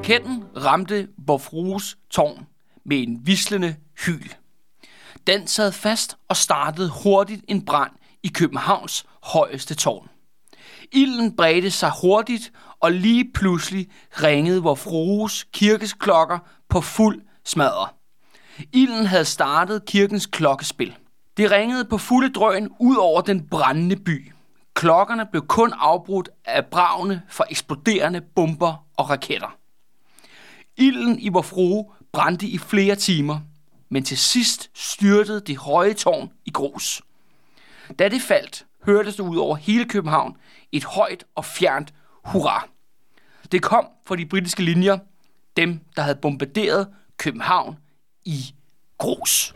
raketten ramte Vorfrues tårn med en vislende hyl. Den sad fast og startede hurtigt en brand i Københavns højeste tårn. Ilden bredte sig hurtigt, og lige pludselig ringede vor frues kirkes klokker på fuld smadre. Ilden havde startet kirkens klokkespil. Det ringede på fulde drøn ud over den brændende by. Klokkerne blev kun afbrudt af bravne for eksploderende bomber og raketter. Ilden i vor frue brændte i flere timer, men til sidst styrtede det høje tårn i grus. Da det faldt, hørtes det ud over hele København et højt og fjernt hurra. Det kom fra de britiske linjer, dem der havde bombarderet København i grus.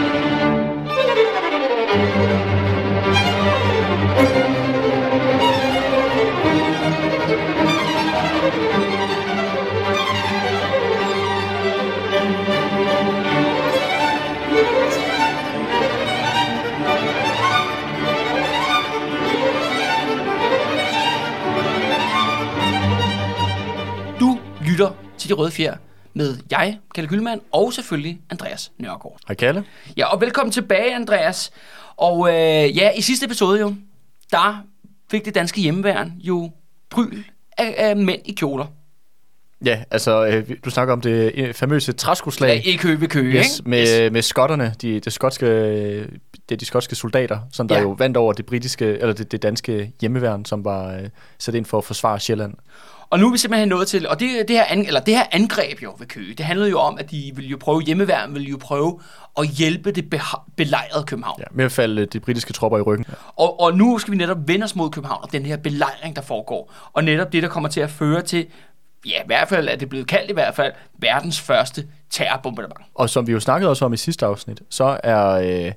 Du lytter til De Røde Fjer med jeg, Kalle Gyldmann, og selvfølgelig Andreas Nørgaard. Hej Kalle. Ja, og velkommen tilbage, Andreas. Og øh, ja, i sidste episode jo, der fik det danske hjemmeværn jo bryl af, af mænd i kjoler. Ja, altså, øh, du snakker om det øh, famøse Ja, træskoslag i kø ved kø, yes, ikke? med, med skotterne, de, de, skotske, det er de skotske soldater, som der Ja. jo vandt over det britiske, eller det, det danske hjemmeværn, som var øh, sat ind for at forsvare Sjælland. Og nu er vi simpelthen nået til, og det, det, her, an, eller det her angreb jo ved Køge, det handlede jo om, at de ville jo prøve, hjemmeværn ville jo prøve at hjælpe det beha- belejrede København. Ja, med at falde de britiske tropper i ryggen. Og, og nu skal vi netop vende os mod København og den her belejring, der foregår. Og netop det, der kommer til at føre til, ja, i hvert fald er det blevet kaldt i hvert fald, verdens første terrorbombardement. Og som vi jo snakkede også om i sidste afsnit, så er øh,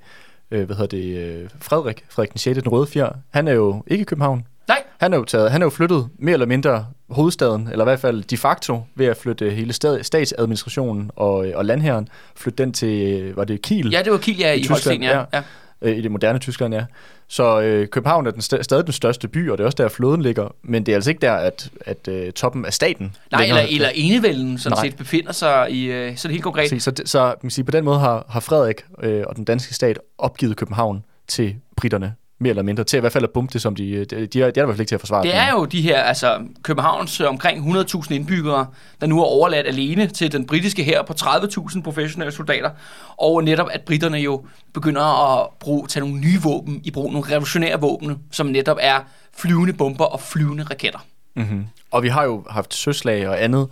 øh, hvad hedder det, øh, Frederik, Frederik den 6. den røde fjer, han er jo ikke i København. Nej, Han er jo, taget, han er jo flyttet mere eller mindre hovedstaden, eller i hvert fald de facto, ved at flytte hele stat, statsadministrationen og, og landherren, flytte den til, øh, var det Kiel? ja, det var Kiel, ja, i, I Tyskland, ja. ja. ja. Øh, i det moderne Tyskland, ja. Så øh, København er den st- stadig den største by, og det er også der, floden ligger, men det er altså ikke der, at, at øh, toppen af staten Nej, eller, længere- eller enevælden sådan Nej. set befinder sig i, øh, sådan helt konkret. Så, det- så man kan sige, på den måde har, har Frederik øh, og den danske stat opgivet København til britterne, mere eller mindre, til i hvert fald at bombe det, som de, de, de, er, de er i hvert fald ikke til at forsvare Det er jo de her, altså Københavns øh, omkring 100.000 indbyggere, der nu er overladt alene til den britiske her på 30.000 professionelle soldater. Og netop at britterne jo begynder at bruge, tage nogle nye våben i brug, nogle revolutionære våben, som netop er flyvende bomber og flyvende raketter. Mm-hmm. Og vi har jo haft søslag og andet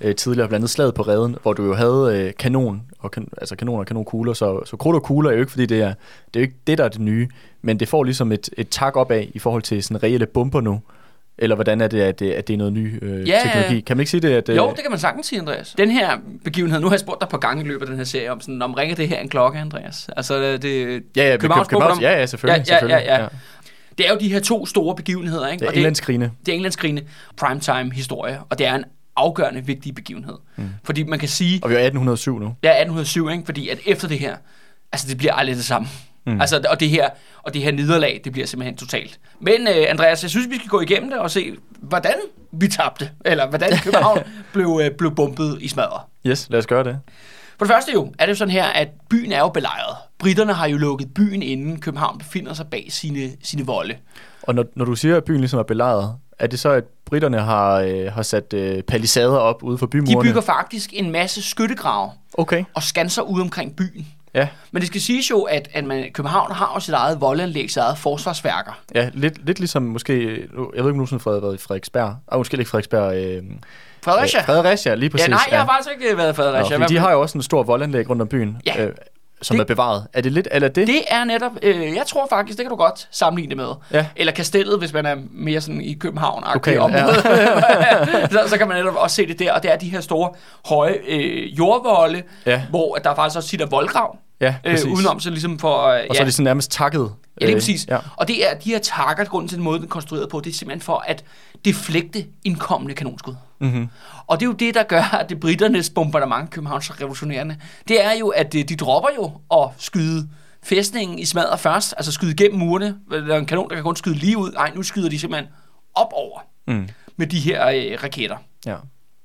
øh, tidligere, blandt andet slaget på redden, hvor du jo havde øh, kanon, og kan, altså kanoner og kanonkugler, så, så krudt og kugler er jo ikke, fordi det er, det er jo ikke det, der er det nye, men det får ligesom et, et tak opad i forhold til sådan reelle bomber nu. Eller hvordan er det, at det, at det er noget ny øh, Ja, teknologi? Kan man ikke sige det? At, øh, Jo, det kan man sagtens sige, Andreas. Den her begivenhed, nu har jeg spurgt dig på gange i løbet af den her serie, om sådan, om ringer det her en klokke, Andreas? Altså, det, Ja, ja, Københavns Københavns, ja, ja, selvfølgelig. Ja, ja, selvfølgelig. ja, ja. det er jo de her to store begivenheder, ikke? Det er Englandskrigene. det er Englandskrigene primetime historie, og det er en afgørende vigtig begivenhed. Mm. Fordi man kan sige, Og vi er 1807 nu. er 1807, ikke? fordi at efter det her, altså det bliver aldrig det samme. Mm. Altså, og det her, og det her nederlag, det bliver simpelthen totalt. Men øh, Andreas, jeg synes, vi skal gå igennem det og se, hvordan vi tabte, eller hvordan København blev, øh, blev bumpet i smadret. Yes, lad os gøre det. For det første jo, er det jo sådan her, at byen er jo belejret. Britterne har jo lukket byen inden København befinder sig bag sine, sine volde. Og når, når du siger, at byen ligesom er belejret, er det så, at britterne har, øh, har sat øh, palisader op ude for De bymurene? bygger faktisk en masse skyttegrave Okay, og skanser ude omkring byen. ja. Men det skal siges jo, at, at man, København har jo sit eget voldanlæg, sit eget forsvarsværker. Ja, lidt, lidt ligesom måske, jeg ved ikke, om nogensinde Frederik har været i Frederiksberg. Ah, måske ikke Frederiksberg. Øh, Fredericia? Øh, Fredericia, lige præcis. ja, nej, jeg har faktisk ikke været i Nå, Fredericia. fordi de har jo også en stor voldanlæg rundt om byen, Ja. øh, som Det- er bevaret. Er det lidt, eller det? Det er netop, øh, jeg tror faktisk, det kan du godt sammenligne det med. Ja. Eller kastellet, hvis man er mere sådan i københavn Okay, okay, ja. område. så, så kan man netop også se det der, og det er de her store, høje øh, jordvolde, Ja. hvor at der faktisk også sitter voldgrav Ja, øh, udenom, så ligesom for... Øh, Og så er det sådan nærmest takket. Ja, lige øh, præcis. Ja. Og det er de her takker, grunden til den måde, den er konstrueret på, det er simpelthen for at deflekte indkommende kanonskud. Mm-hmm. Og det er jo det, der gør, at det britternes bombardement København så revolutionerende. Det er jo, at øh, de dropper jo at skyde fæstningen i smadret først, altså skyde igennem murene. Der er en kanon, der kan kun skyde lige ud. Nej, nu skyder de simpelthen op over. Mm. med de her øh, raketter. Ja.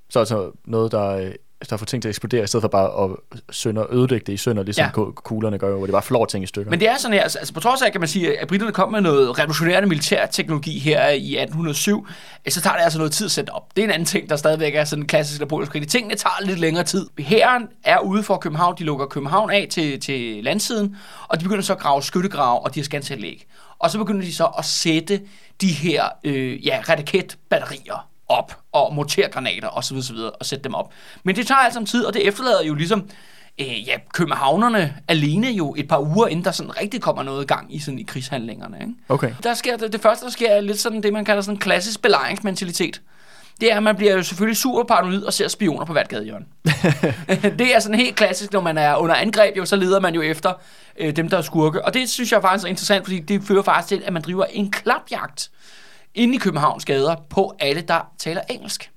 Så altså noget, der, øh, der får ting til at eksplodere, i stedet for bare at sønder, ødelægge det i sønder, ligesom Ja. kuglerne gør, hvor det bare flår ting i stykker. Men det er sådan her, altså, altså på trods af, kan man sige, at britterne kom med noget revolutionerende militær teknologi her i 1807, øh, så tager det altså noget tid at sætte op. Det er en anden ting, der stadigvæk er sådan en klassisk napoleonsk krig. Tingene tager lidt længere tid. Hæren er ude for København, de lukker København af til, til landsiden, og de begynder så at grave skyttegrave, og de har skansanlæg. Og så begynder de så at sætte de her øh, ja, raketbatterier op, og mortergranater osv. osv. og sætte dem op. Men det tager altså tid, og det efterlader jo ligesom øh, ja, københavnerne alene jo et par uger, inden der sådan rigtig kommer noget i gang i, sådan, i krigshandlingerne. Ikke? Okay. Der sker det, det første, der sker, er lidt sådan det, man kalder sådan klassisk belejringsmentalitet. Det er, at man bliver jo selvfølgelig super paranoid og ser spioner på hvert gadehjørne. det er sådan helt klassisk, når man er under angreb, jo, så leder man jo efter øh, dem, der er skurke. Og det synes jeg faktisk er interessant, fordi det fører faktisk til, at man driver en klapjagt inde i Københavns gader på alle, der taler engelsk.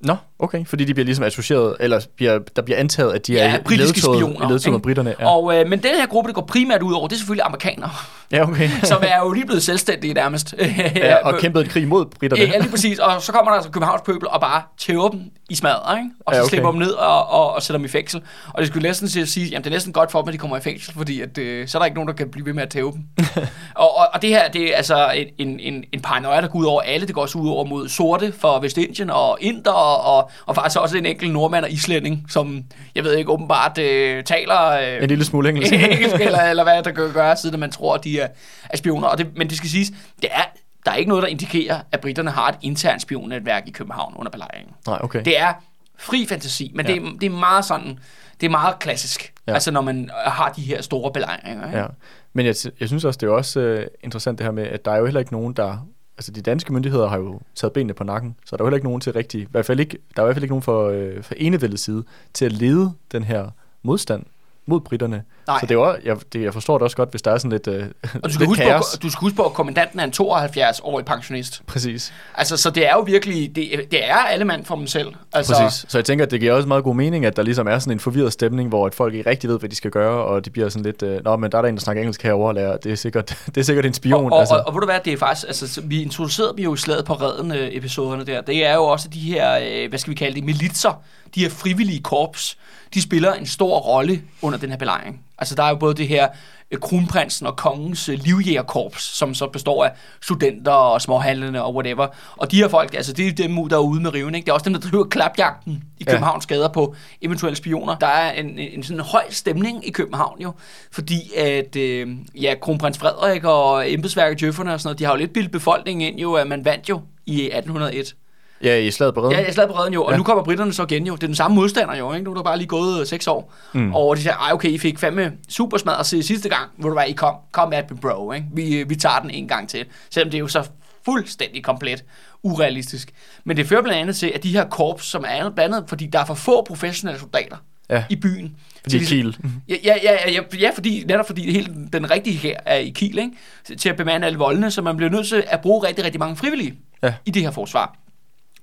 Nå, okay. Fordi de bliver ligesom associeret, eller bliver, der bliver antaget, at de er i britiske ledtoget- spioner. ledtoget med britterne. Ja. Og, øh, men den her gruppe, det går primært ud over, det er selvfølgelig amerikanere, ja, okay. som er jo lige blevet selvstændige nærmest. ja, og kæmpede en krig mod britterne. Ja, lige præcis. Og så kommer der altså Københavns pøbel og bare tæver dem i smadret, ikke? Og så Ja, ja, okay. slipper dem ned og, og, og sætter dem i fængsel. Og det skulle næsten til at sige, jamen det er næsten godt for dem, at de kommer i fængsel, fordi at, øh, så er der ikke nogen, der kan blive ved med at tæve dem. og, og, og, det her, det er altså en, en, en, en paranoia, der går ud over alle. Det går også ud over mod sorte for Vestindien og Inder, og, og, og faktisk også en enkelt nordmand og islænding, som, jeg ved ikke, åbenbart øh, taler... Øh, En lille smule engelsk. engelsk, eller, eller hvad der kan gøre, siden man tror, at de er, er spioner. Og det, men det skal siges, det er, der er ikke noget, der indikerer, at britterne har et internt spionnetværk i København under belejringen. Nej, okay. Det er fri fantasi, men ja. det, er, det er meget sådan, det er meget klassisk, Ja. ja. altså når man har de her store belejringer. Ikke? Ja. Men jeg, jeg synes også, det er også øh, interessant det her med, at der er jo heller ikke nogen, der... Altså de danske myndigheder har jo taget benene på nakken, så der er jo heller ikke nogen til rigtig... I hvert fald ikke, der er i hvert fald ikke nogen for, øh, for enevældets side til at lede den her modstand mod britterne. Nej. Så det jo, jeg, det, jeg forstår det også godt, hvis der er sådan lidt, øh, Og du skal, lidt huske kaos. på, du skal huske på, at kommandanten er en 72-årig pensionist. Præcis. Altså, så det er jo virkelig, det, det er alle mand for dem selv. Altså, Præcis. Så jeg tænker, at det giver også meget god mening, at der ligesom er sådan en forvirret stemning, hvor at folk ikke rigtig ved, hvad de skal gøre, og de bliver sådan lidt, øh, nå, men der er der en, der snakker engelsk herovre, lærer. Det er sikkert, det er sikkert en spion. Og, og, altså. og, og ved du hvad, det er faktisk, altså, så vi introducerede dem jo i slaget på redden øh, episoderne der. Det er jo også de her, øh, hvad skal vi kalde det, militser, de her frivillige korps, de spiller en stor rolle under den her belejring. Altså der er jo både det her øh, kronprinsen og kongens øh, livjægerkorps, som så består af studenter og småhandlende og whatever. Og de her folk, altså det er dem, der er ude med riven, ikke? Det er også dem, der driver klapjagten i Ja. Københavns gader på eventuelle spioner. Der er en, en, sådan høj stemning i København jo, fordi at øh, ja, kronprins Frederik og embedsværket Jøfferne og sådan noget, de har jo lidt bildet befolkningen ind jo, at man vandt jo i 1801. Ja, i slaget på redden. Ja, jeg slaget på redden jo, og Ja. nu kommer britterne så igen jo. Det er den samme modstander jo, ikke? Nu er der bare lige gået øh, seks år. Mm. Og de siger, ej okay, I fik fandme super smad at se sidste gang. Hvor du var, I kom, kom at me bro, ikke? Vi, vi tager den en gang til. Selvom det er jo så fuldstændig komplet urealistisk. Men det fører blandt andet til, at de her korps, som er blandt andet, fordi der er for få professionelle soldater Ja. i byen. Fordi til Kiel. Ja, ja, ja, ja, ja, fordi, netop fordi hele den rigtige her er i Kiel, ikke? til at bemande alle voldene, så man bliver nødt til at bruge rigtig, rigtig mange frivillige Ja. i det her forsvar.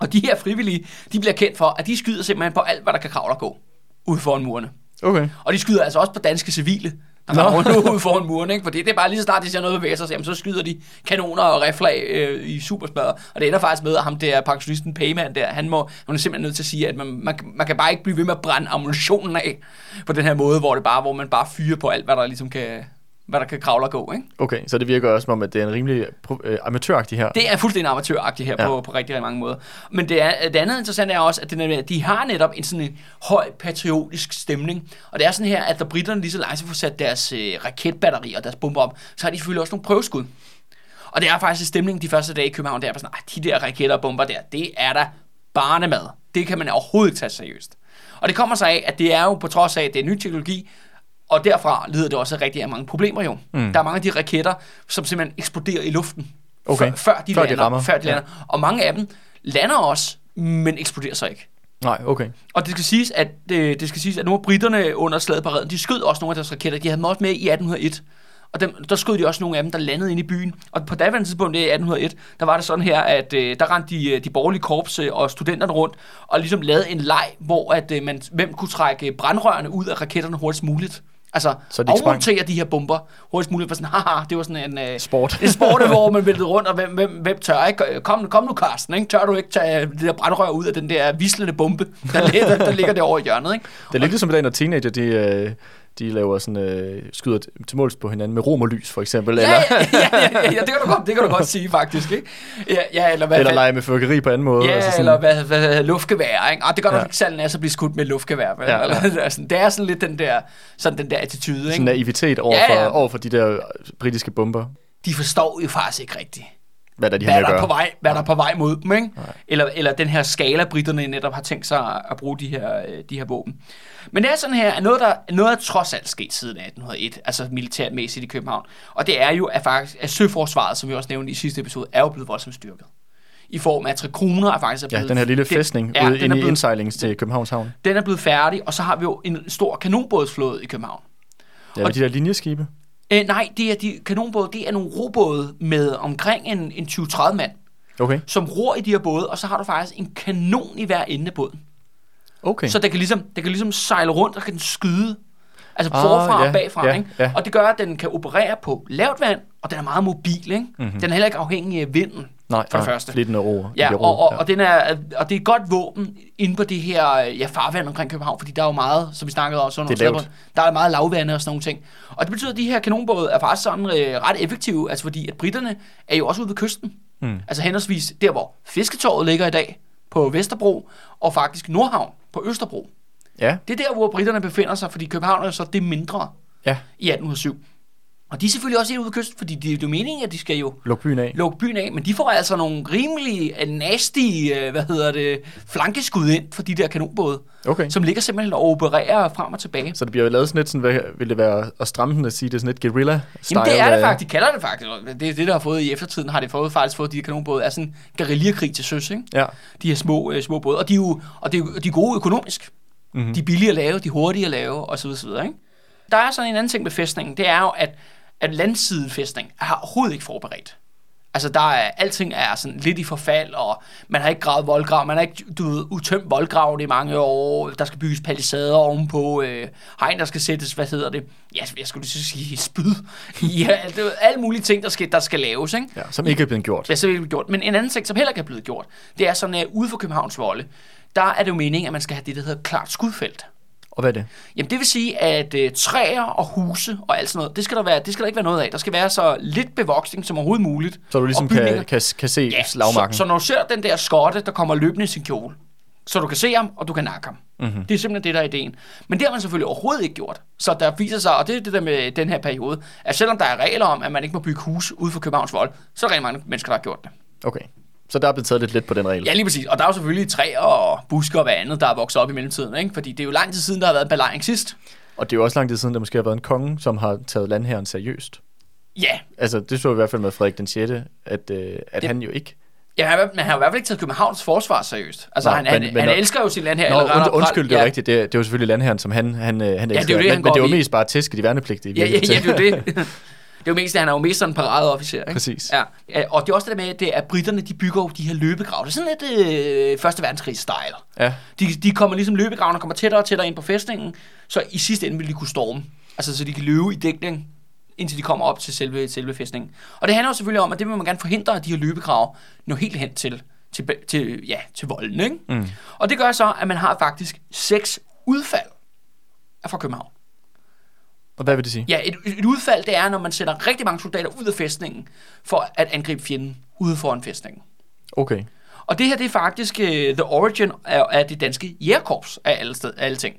Og de her frivillige, de bliver kendt for, at de skyder simpelthen på alt, hvad der kan kravle og gå ude foran murene. Okay. Og de skyder altså også på danske civile, der kommer rundt ude foran murene, ikke? Fordi det er bare lige så snart, de ser noget bevæge sig, jamen, så skyder de kanoner og rifler øh, i supersmadder. Og det ender faktisk med, at ham der pensionisten Payman der, han, må, han er simpelthen nødt til at sige, at man, man, man, kan bare ikke blive ved med at brænde ammunitionen af på den her måde, hvor, det bare, hvor man bare fyrer på alt, hvad der ligesom kan, hvad der kan kravle og gå, ikke? Okay, så det virker også som om, at det er en rimelig øh, amatøragtig her. Det er fuldstændig amatøragtigt her Ja. på, på rigtig, rigtig mange måder. Men det, er, det andet interessante er også, at det, de har netop en sådan en høj patriotisk stemning. Og det er sådan her, at da britterne lige så langsomt får sat deres øh, raketbatterier og deres bomber op, så har de selvfølgelig også nogle prøveskud. Og det er faktisk stemningen de første dage i København, det er sådan, "Ej, de der raketter og bomber der, det er da barnemad. Det kan man overhovedet ikke tage seriøst. Og det kommer sig af, at det er jo på trods af, at det er ny teknologi, og derfra lider det også af rigtig mange problemer jo. Mm. Der er mange af de raketter, som simpelthen eksploderer i luften, Okay. før, før de Før de lander. rammer. Før de Ja. lander. Og mange af dem lander også, men eksploderer så ikke. Nej, okay. Og det skal siges, at, det, det skal siges, at nogle af britterne under slaget på redden, de skød også nogle af deres raketter. De havde dem også med i 1801. Og dem, der skød de også nogle af dem, der landede inde i byen. Og på daværende tidspunkt, det er i 1801, der var det sådan her, at øh, der rendte de, øh, de borgerlige korps øh, og studenterne rundt, og ligesom lavede en leg, hvor at, øh, man, hvem kunne trække brandrørene ud af raketterne hurtigst muligt. Altså, Så de afmontere de her bomber hurtigst muligt. For sådan, haha, det var sådan en... Øh, Sport. en sport, hvor man væltede rundt, og hvem, hvem, hvem tør ikke? Kom, kom nu, Carsten, ikke? Tør du ikke tage det der brandrør ud af den der vislende bombe, der, ligger- der, der ligger derovre i hjørnet, ikke? Det er lidt ligesom i dag, når teenager, de, øh, de laver sådan, øh, skyder til måls på hinanden med rom og lys, for eksempel. Ja, eller, ja, ja, ja, ja, det kan du godt, det kan du godt sige, faktisk, ikke? Ja, ja eller hvad, eller lege med fyrkeri på anden måde. Ja, altså eller hvad, hvad, luftgevær, ikke? Ah, det gør ja. Ja. ikke særlig at blive skudt med luftgevær, vel? Ja, ja. Eller, det, er sådan, det er sådan lidt den der, sådan den der attitude, ikke? sådan naivitet over, Ja, for, ja. over for de der britiske bomber. De forstår jo faktisk ikke rigtigt, Hvad der de hvad der, er på vej, hvad der er på vej mod dem, ikke? Eller, eller den her skala, britterne netop har tænkt sig at bruge de her, øh, de her våben. Men det er sådan her, at noget, der, noget er trods alt sket siden 1801, altså militærmæssigt i København. Og det er jo, at, faktisk, at søforsvaret, som vi også nævnte i sidste episode, er jo blevet voldsomt styrket. I form af at Trikroner er faktisk er Ja, blevet... den her lille fæstning ja, ude den inde i indsejlings til Københavns Havn. den er blevet færdig, og så har vi jo en stor kanonbådsflåde i København. Ja, Og- de der linjeskibe. Øh, nej, det er de kanonbåde, det er nogle robåde med omkring en, en 20-30 mand, Okay, som ror i de her både, og så har du faktisk en kanon i hver ende af båden. Okay. Så der kan, ligesom, der kan ligesom sejle rundt, og kan den skyde. Altså Ah, forfra ja, og bagfra. ja, ikke? ja. Og det gør, at den kan operere på lavt vand, og den er meget mobil. Ikke? Mm-hmm. Den er heller ikke afhængig af vinden, Nej, for det nej, første. Den er ro. Ja, og, og, ja. og, den er, og det er et godt våben inde på det her ja, farvand omkring København, fordi der er jo meget, som vi snakkede om, sådan Det er hvor der er meget lavvande og sådan nogle ting. Og det betyder, at de her kanonbåde er faktisk sådan øh, ret effektive, altså fordi at britterne er jo også ude ved kysten. Mm. Altså henholdsvis der, hvor Fisketorvet ligger i dag, på Vesterbro, og faktisk Nordhavn på Østerbro. Ja, Det er der, hvor britterne befinder sig, fordi København er jo så det mindre ja. i 1807. Og de er selvfølgelig også helt ude ved kysten, fordi det er jo meningen, at de skal jo Luk byen af. lukke byen af, men de får altså nogle rimelig øh, nasty, øh, hvad hedder det, flankeskud ind for de der kanonbåde, Okay. som ligger simpelthen og opererer frem og tilbage. Så det bliver jo lavet sådan lidt sådan, hvad vil det være at stramme den at sige, det er sådan lidt guerilla style Jamen det er det faktisk, de kalder det faktisk. Det er det, der har fået i eftertiden, har det fået, faktisk fået de her kanonbåde, er sådan guerillakrig til søs, ikke? Ja, De her små, øh, små både, og de er jo og det er, jo- de er gode økonomisk. Mhm. De er billige at lave, de er hurtige at lave, og så videre, så videre, ikke? Der er sådan en anden ting med fæstningen, det er jo, at, at landsidefæstning er overhovedet ikke forberedt. Altså, der er, alting er sådan lidt i forfald, og man har ikke gravet voldgrav, man har ikke du ved, udtømt voldgraven i mange år, der skal bygges palisader ovenpå, øh, hegn, der skal sættes, hvad hedder det, ja, jeg skulle lige sige spyd, ja, er alle mulige ting, der skal, der skal laves, ikke? ja, som ikke er blevet gjort. Er så ikke blevet gjort. Men en anden ting, som heller ikke er blevet gjort, det er sådan, at ude for Københavns Volde, der er det jo meningen, at man skal have det, der hedder klart skudfelt. Og hvad er det? Jamen det vil sige, at øh, træer og huse og alt sådan noget, det skal, der være, det skal der ikke være noget af. Der skal være så lidt bevoksning som overhovedet muligt. Så du ligesom kan, kan, kan se ja, slagmarken. så, så når du ser den der skotte, der kommer løbende i sin kjole, så du kan se ham, og du kan nakke ham. Mhm. Mm-hmm. Det er simpelthen det, der er ideen. Men det har man selvfølgelig overhovedet ikke gjort. Så der viser sig, og det er det der med den her periode, at selvom der er regler om, at man ikke må bygge hus ude for Københavns Vold, så er der rigtig mange mennesker, der har gjort det. Okay. Så der er blevet taget lidt let på den regel. Ja, lige præcis. Og der er jo selvfølgelig træer og busker og hvad andet, der er vokset op i mellemtiden. Ikke? Fordi det er jo lang tid siden, der har været en belejring sidst. Og det er jo også lang tid siden, der måske har været en konge, som har taget landherren seriøst. Ja, Altså, det så vi i hvert fald med Frederik den 6., at, øh, at Det- han jo ikke... ja han, men han har i hvert fald ikke taget Københavns forsvar seriøst. Altså, Nej, han, han, men- men han elsker jo sin land her. Nå, eller und, undskyld, det er ja, rigtigt. Det, er- det er jo selvfølgelig landherren, som han, han, øh, han elsker. det er jo det, han men, men det var mest bare tæsk i de værnepligtige. Ja, ja, ja, det er jo det. Det er jo mest, at han er jo mest sådan en paradeofficer. Ikke? Præcis. Ja. Og det er også det der med, at, det er, at britterne de bygger jo de her løbegrave. Det er sådan lidt øh, Første Verdenskrig-style. Ja, De, de kommer ligesom løbegravene kommer tættere og tættere ind på fæstningen, så i sidste ende vil de kunne storme. Altså så de kan løbe i dækning, indtil de kommer op til selve, selve fæstningen. Og det handler jo selvfølgelig om, at det vil man gerne forhindre, at de her løbegrave når helt hen til, til, til, ja, til volden. Ikke? Mm. Og det gør så, at man har faktisk seks udfald fra København. Og hvad vil det sige? Ja, et, et udfald, det er, når man sender rigtig mange soldater ud af fæstningen, for at angribe fjenden ude foran fæstningen. Okay. Og det her, det er faktisk uh, the origin af, af det danske jægerkorps af alle, sted, af alle ting.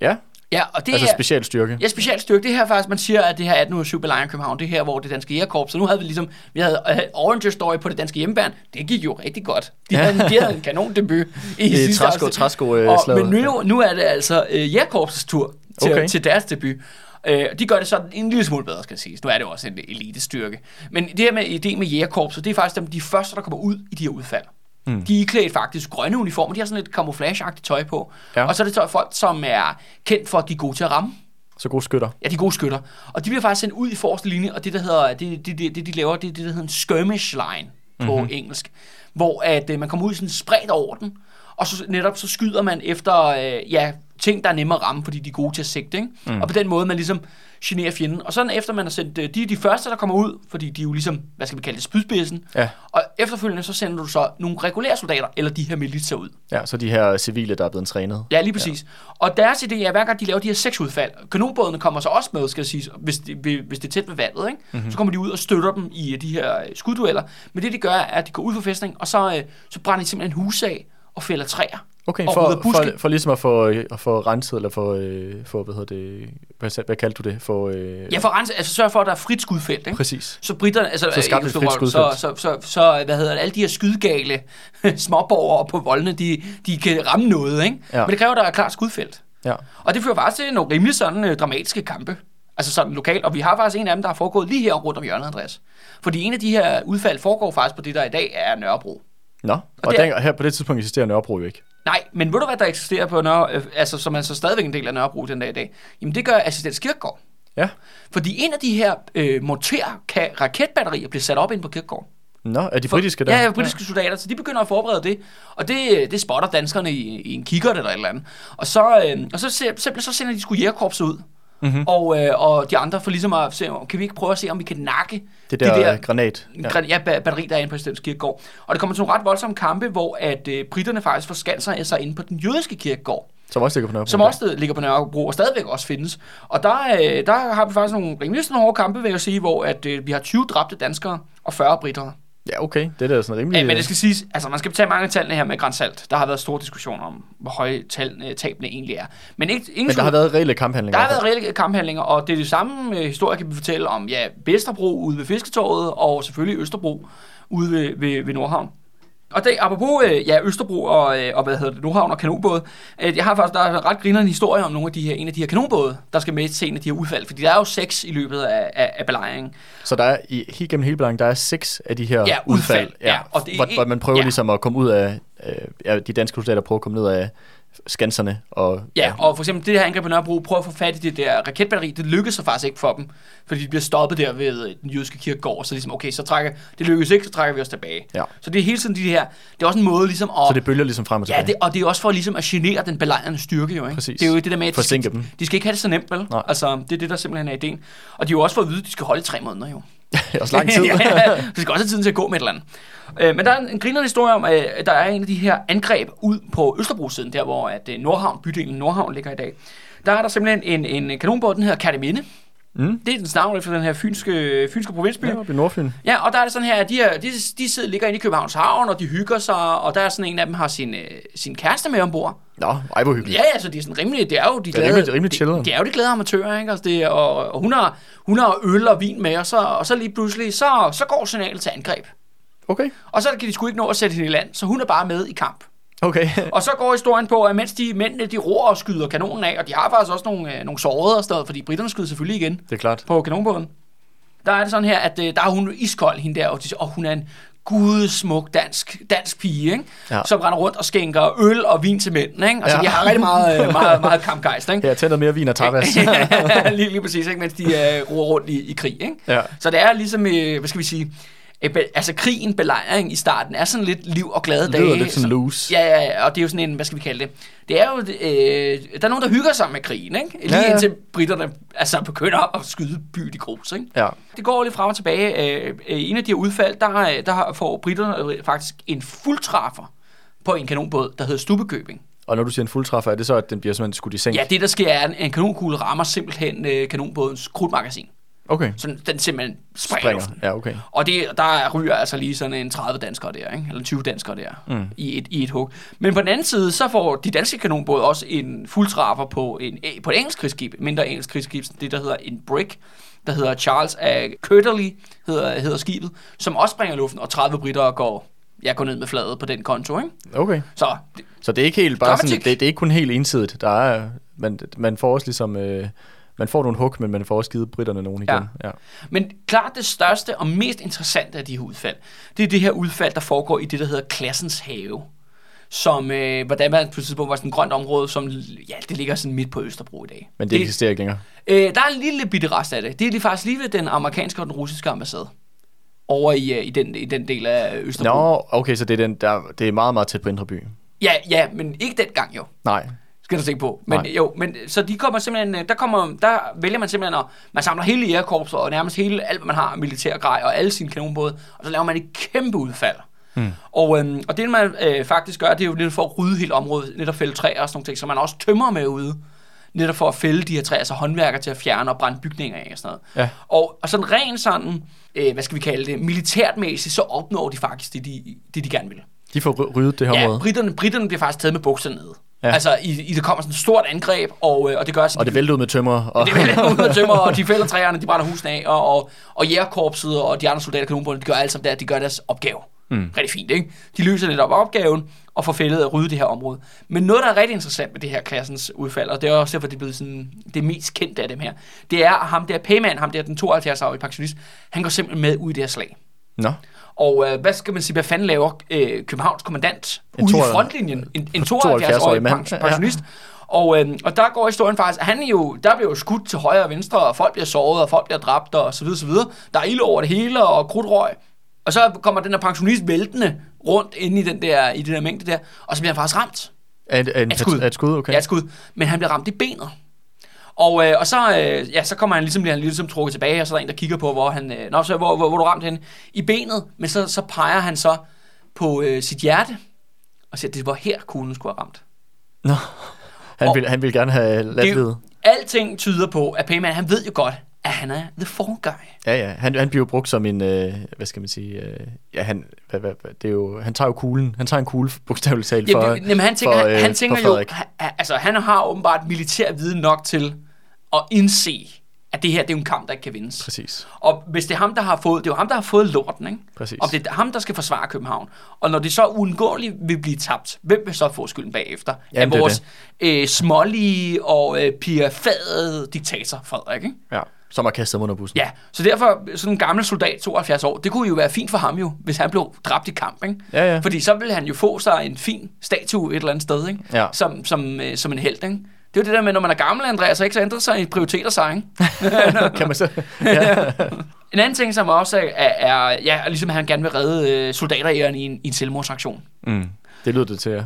Ja, Ja, og det altså er... specialstyrke. Ja, specielt stykke. Det her faktisk, man siger, at det her 1807 belejring København, det er her, hvor det danske jægerkorps, så nu havde vi ligesom, vi havde uh, Orange Story på det danske hjemmeband, det gik jo rigtig godt. De, Ja. havde, de havde en kanondebut i I sidste træsko, træsko øh, og. Men nu, nu er det altså uh, jægerkorpsets tur til, okay. til deres debut. Uh, de gør det sådan en lille smule bedre, skal jeg sige. Nu er det jo også en elitestyrke. Men det her med idé med jægerkorpset, det er faktisk dem, de første, der kommer ud i de her udfald. Mm. De er iklædt faktisk grønne uniformer, de har sådan lidt camouflage-agtigt tøj på. Ja. Og så er det så folk, som er kendt for, at de er gode til at ramme. Så gode skytter. Ja, de er gode skytter. Og de bliver faktisk sendt ud i forreste linje, og det, der hedder, det, det, det, det de laver, det er det, der hedder en skirmish line på mm-hmm. engelsk. Hvor at, øh, man kommer ud i sådan en spredt orden, og så netop så skyder man efter øh, ja, ting, der er nemmere at ramme, fordi de er gode til at sigte. Ikke? Mm. Og på den måde, man ligesom generer fjenden. Og sådan efter man har sendt, øh, de er de første, der kommer ud, fordi de er jo ligesom, hvad skal vi kalde det, spydspidsen. Ja. Og efterfølgende så sender du så nogle regulære soldater, eller de her militser ud. Ja, så de her civile, der er blevet trænet. Ja, lige præcis. Ja. Og deres idé er, at hver gang de laver de her seks udfald, kanonbådene kommer så også med, skal jeg sige, hvis det, hvis det er tæt ved vandet, ikke? Mm-hmm. så kommer de ud og støtter dem i de her skuddueller. Men det de gør, er, at de går ud for fæstning, og så, øh, så brænder de simpelthen hus af og fælder træer. Okay, Og for, for, for ligesom at få, øh, at få renset, eller få, øh, få hvad hedder det, hvad, hvad kaldte du det? For, øh, Ja, for rense, altså sørge for, at der er frit skudfelt, ikke? Præcis. Så britterne, altså, Så skabte øh, et frit så, skudfelt. så, så, så, hvad hedder det, alle de her skydegale småborgere på voldene, de, de kan ramme noget, ikke? Ja. Men det kræver, at der er klart skudfelt. Ja. Og det fører faktisk til nogle rimelig sådan øh, dramatiske kampe. Altså sådan lokalt. Og vi har faktisk en af dem, der har foregået lige her rundt om hjørnet, Andreas. Fordi en af de her udfald foregår faktisk på det, der i dag er Nørrebro. Nå, og, og det er- den, her på det tidspunkt eksisterer Nørrebro jo ikke. Nej, men ved du hvad der eksisterer på Nørre, øh, altså som er så stadigvæk en del af Nørrebro den dag i dag? Jamen det gør Assistens Kirkegård. Ja. Fordi en af de her øh, morter raketbatterier bliver sat op ind på Kirkegård. Nå, er de britiske der? Ja, ja, britiske ja. soldater, så de begynder at forberede det. Og det, det spotter danskerne i, i en kikkert eller et eller andet. Og så, øh, og så simpelthen så sender de sgu jægerkorpset ud. Mm-hmm. Og, øh, og de andre får ligesom at se, kan vi ikke prøve at se, om vi kan nakke Det der, det der granat. ja. ja, ba- batteri, der er inde på Stevens Kirkegård. Og det kommer til nogle ret voldsomme kampe, hvor at øh, britterne faktisk forskanser sig inde på den jødiske kirkegård, Som også ligger på Nørrebro. som også ligger på Nørrebro og stadigvæk også findes. Og der, øh, der har vi faktisk nogle rimelig hårde kampe, vil jeg sige, hvor at, øh, vi har 20 dræbte danskere og 40 britter. Ja, okay. Det er da sådan rimelig... Ja, men det skal siges, altså man skal tage mange af tallene her med grænsalt. Der har været store diskussioner om, hvor høje tal, øh, tabene egentlig er. Men, ikke, ingen men der har været reelle kamphandlinger. der har været reelle kamphandlinger, og det er det samme øh, historie, kan vi fortælle om ja, Vesterbro ude ved Fisketorvet, og selvfølgelig Østerbro ude ved, ved, ved Nordhavn. Og det, apropos øh, ja, Østerbro og, øh, og hvad hedder det, Nordhavn og kanonbåde, øh, jeg har faktisk, der er ret grinerende historie om nogle af de her, en af de her kanonbåde, der skal med til en af de her udfald, fordi der er jo seks i løbet af, af, af belejringen. Så der er i, helt gennem hele blanken, der er seks af de her Ja, udfald. Ja, og det hvor, hvor man prøver ja. ligesom at komme ud af... Øh, ja, de danske soldater prøver at komme ned af skanserne. Og, Ja, og for eksempel det her angreb på Nørrebro, prøver at få fat i det der raketbatteri, det lykkedes så faktisk ikke for dem, fordi de bliver stoppet der ved den jødiske kirkegård, så ligesom, okay, så trækker, det lykkedes ikke, så trækker vi os tilbage. Ja. Så det er hele tiden de her, det er også en måde ligesom at... Så det bølger ligesom frem og tilbage. Ja, det, og det er også for ligesom at genere den belejrende styrke, jo, ikke? Præcis. Det er jo det der med, at de Forsinke skal, dem. de skal ikke have det så nemt, vel? Nej. Altså, det er det, der simpelthen er ideen. Og de har jo også fået at vide, at de skal holde tre måneder, jo det er også lang tid. ja, de skal også have tiden til at gå med et eller andet. Øh, men der er en, en grinerende historie om, øh, at der er en af de her angreb ud på Østerbro-siden, der hvor at øh, Nordhavn, bydelen Nordhavn ligger i dag. Der er der simpelthen en, en kanonbåd, den hedder Kataminde. Mm. Det er den navn efter den her fynske, fynske provinsby. Ja, i Nordfyn. Ja, og der er det sådan her, at de, her, de, de sidder, ligger inde i Københavns Havn, og de hygger sig, og der er sådan en af dem har sin, øh, sin kæreste med ombord. Nå, ej, hvor hyggeligt. Ja, altså, de er sådan rimelig, det er jo de er glade, rimelig- rimelig chillet. det, det er jo de glade amatører, ikke? Altså, det er, og, og hun, har, hun har øl og vin med, og så, og så lige pludselig, så, så går signalet til angreb. Okay. Og så kan de sgu ikke nå at sætte hende i land, så hun er bare med i kamp. Okay. Og så går historien på, at mens de mændene, de roer og skyder kanonen af, og de har faktisk også nogle, øh, nogle sårede og sådan fordi britterne skyder selvfølgelig igen det er klart. på kanonbåden. Der er det sådan her, at øh, der er hun iskold, hende der, og, de, og hun er en gudsmuk dansk, dansk pige, ikke? Ja. som render rundt og skænker øl og vin til mændene. Ikke? Altså, Ja. de har rigtig meget, øh, meget, meget kampgejst. Ikke? Ja, noget mere vin og tapas. lige, lige præcis, ikke? mens de øh, roer rundt i, i krig. Ikke? ja. Så det er ligesom, øh, hvad skal vi sige, altså krigen, belejring i starten, er sådan lidt liv og glade Det dage. lyder lidt sådan loose. Ja, ja, ja, og det er jo sådan en, hvad skal vi kalde det? Det er jo, øh, der er nogen, der hygger sig med krigen, ikke? Lige Ja, ja, indtil britterne altså, begynder at skyde byen i grus, ikke? Ja. Det går lidt frem og tilbage. Øh, øh, en af de her udfald, der, øh, der får britterne øh, faktisk en fuldtræffer på en kanonbåd, der hedder Stubekøbing. Og når du siger en fuldtræffer, er det så, at den bliver simpelthen skudt i seng? Ja, det der sker er, at en kanonkugle rammer simpelthen øh, kanonbådens krudtmagasin. Okay. Så den simpelthen springer, Springer. Ja, okay. Og det, der ryger altså lige sådan en 30 danskere der, ikke? eller 20 danskere der, Mm. i, et, i et hug. Men på den anden side, så får de danske kanonbåde også en fuldtræffer på, en, på et engelsk krigsskib, mindre engelsk krigsskib, det der hedder en brick, der hedder Charles af Curterly, hedder, hedder skibet, som også springer i luften, og 30 britter går, ja, går ned med fladet på den konto. Ikke? Okay. Så det, Så det er ikke helt bare Dramatik. sådan, det, det er ikke kun helt ensidigt. Der er, man, man får også ligesom, øh, man får nogle hug, men man får også givet britterne nogen igen. Ja. Ja. Men klart det største og mest interessante af de her udfald, det er det her udfald, der foregår i det, der hedder Klassens Have. Som, øh, hvordan man på et tidspunkt var sådan et grønt område, som, ja, det ligger sådan midt på Østerbro i dag. Men det, det eksisterer ikke længere. øh, der er en lille bitte rest af det. Det er lige faktisk lige ved den amerikanske og den russiske ambassade. Over i, øh, i, den, i den del af Østerbro. Nå, okay, så det er, den, der, det er meget, meget tæt på Indre By. Ja, ja, men ikke dengang jo. Nej. Skal du tænke på. Men Nej. jo, men så de kommer simpelthen, øh, der kommer, der vælger man simpelthen, at man samler hele jægerkorpset og nærmest hele, alt hvad man har, militær grej og alle sine kanonbåde, og så laver man et kæmpe udfald. Mm. Og, øhm, og det man øh, faktisk gør, det er jo lidt for at rydde hele området, netop fælde træer og sådan nogle ting, så man også tømmer med ude, netop for at fælde de her træer, så håndværker til at fjerne og brænde bygninger af og sådan noget. Ja. Og, og sådan rent sådan, øh, hvad skal vi kalde det, militærtmæssigt, så opnår de faktisk det, de, det, de gerne vil. De får ry- ryddet det her Ja, område. britterne, britterne bliver faktisk taget med bukserne nede. Ja. Altså, i, i, det kommer sådan et stort angreb, og, øh, og det gør så... Og det vælter ud med tømmer. Og det vælter ud med tømmer, og de fælder træerne, de brænder husene af, og, og, og jægerkorpset og de andre soldater, kanonbåndene, de gør alt sammen der, de gør deres opgave. Mm. Rigtig fint, ikke? De løser netop opgaven og får fældet at rydde det her område. Men noget, der er rigtig interessant med det her klassens udfald, og det er også derfor, det er blevet sådan, det mest kendte af dem her, det er, at ham der Payman, ham der den 72-årige pensionist, han går simpelthen med ud i det her slag. Nå. Og øh, hvad skal man sige, hvad fanden laver øh, Københavns kommandant En ude i 72 frontlinjen? En, en 72-årig 72-årig mand. pension- pensionist. Og, øh, og der går historien faktisk, han er jo, der bliver jo skudt til højre og venstre, og folk bliver såret, og folk bliver dræbt, og så videre, så videre. Der er ild over det hele, og krudtrøg. Og så kommer den der pensionist væltende rundt inde i den der, i den der mængde der, og så bliver han faktisk ramt. Er, er, en, Et skud. Et skud, okay. Ja, et skud. Men han bliver ramt i benet. Og, øh, og så, øh, ja, så kommer han ligesom, bliver han ligesom trukket tilbage, og så er der en, der kigger på, hvor han, øh, nå, så, hvor, hvor, hvor du ramt henne? I benet, men så, så peger han så på øh, sit hjerte, og siger, det var her, kuglen skulle have ramt. Nå. Han Og- vil, han vil gerne have ladt Det. Alting tyder på, at Payman, han ved jo godt, at han er the fall guy. Ja, ja. Han, han bliver jo brugt som en, øh, hvad skal man sige, øh, ja, han, hvad, hvad, hvad, det er jo, han tager jo kuglen, han tager en kugle, bogstaveligt talt, for, Jamen, jamen, han tænker, for, han, øh, han tænker for jo, han, altså han har åbenbart militær viden nok til at indse, at det her, det er jo en kamp, der ikke kan vindes. Præcis, Og hvis det er ham, der har fået, det er jo ham, der har fået lorten, ikke? præcis. Og det er ham, der skal forsvare København. Og når det så uundgåeligt vil blive tabt, hvem vil så få skylden bagefter? Jamen, af vores øh, smålige og øh, pirfadede diktator, Frederik, ikke? Ja, som har kastet ham under bussen. Ja, så derfor, sådan en gammel soldat, 72 år, det kunne jo være fint for ham jo, hvis han blev dræbt i kamp, ikke? Ja, ja. Fordi så ville han jo få sig en fin statue et eller andet sted, ikke? Ja. Som, som, øh, som en held, ikke? Det er jo det der med, når man er gammel, Andreas, så ikke så ændrer sig i prioriteter sig, ikke? kan man så? Ja. En anden ting, som også er, er, ja, ligesom han gerne vil redde øh, soldateræren i en, i en selvmordsaktion. Mm. Det lyder det til, ja.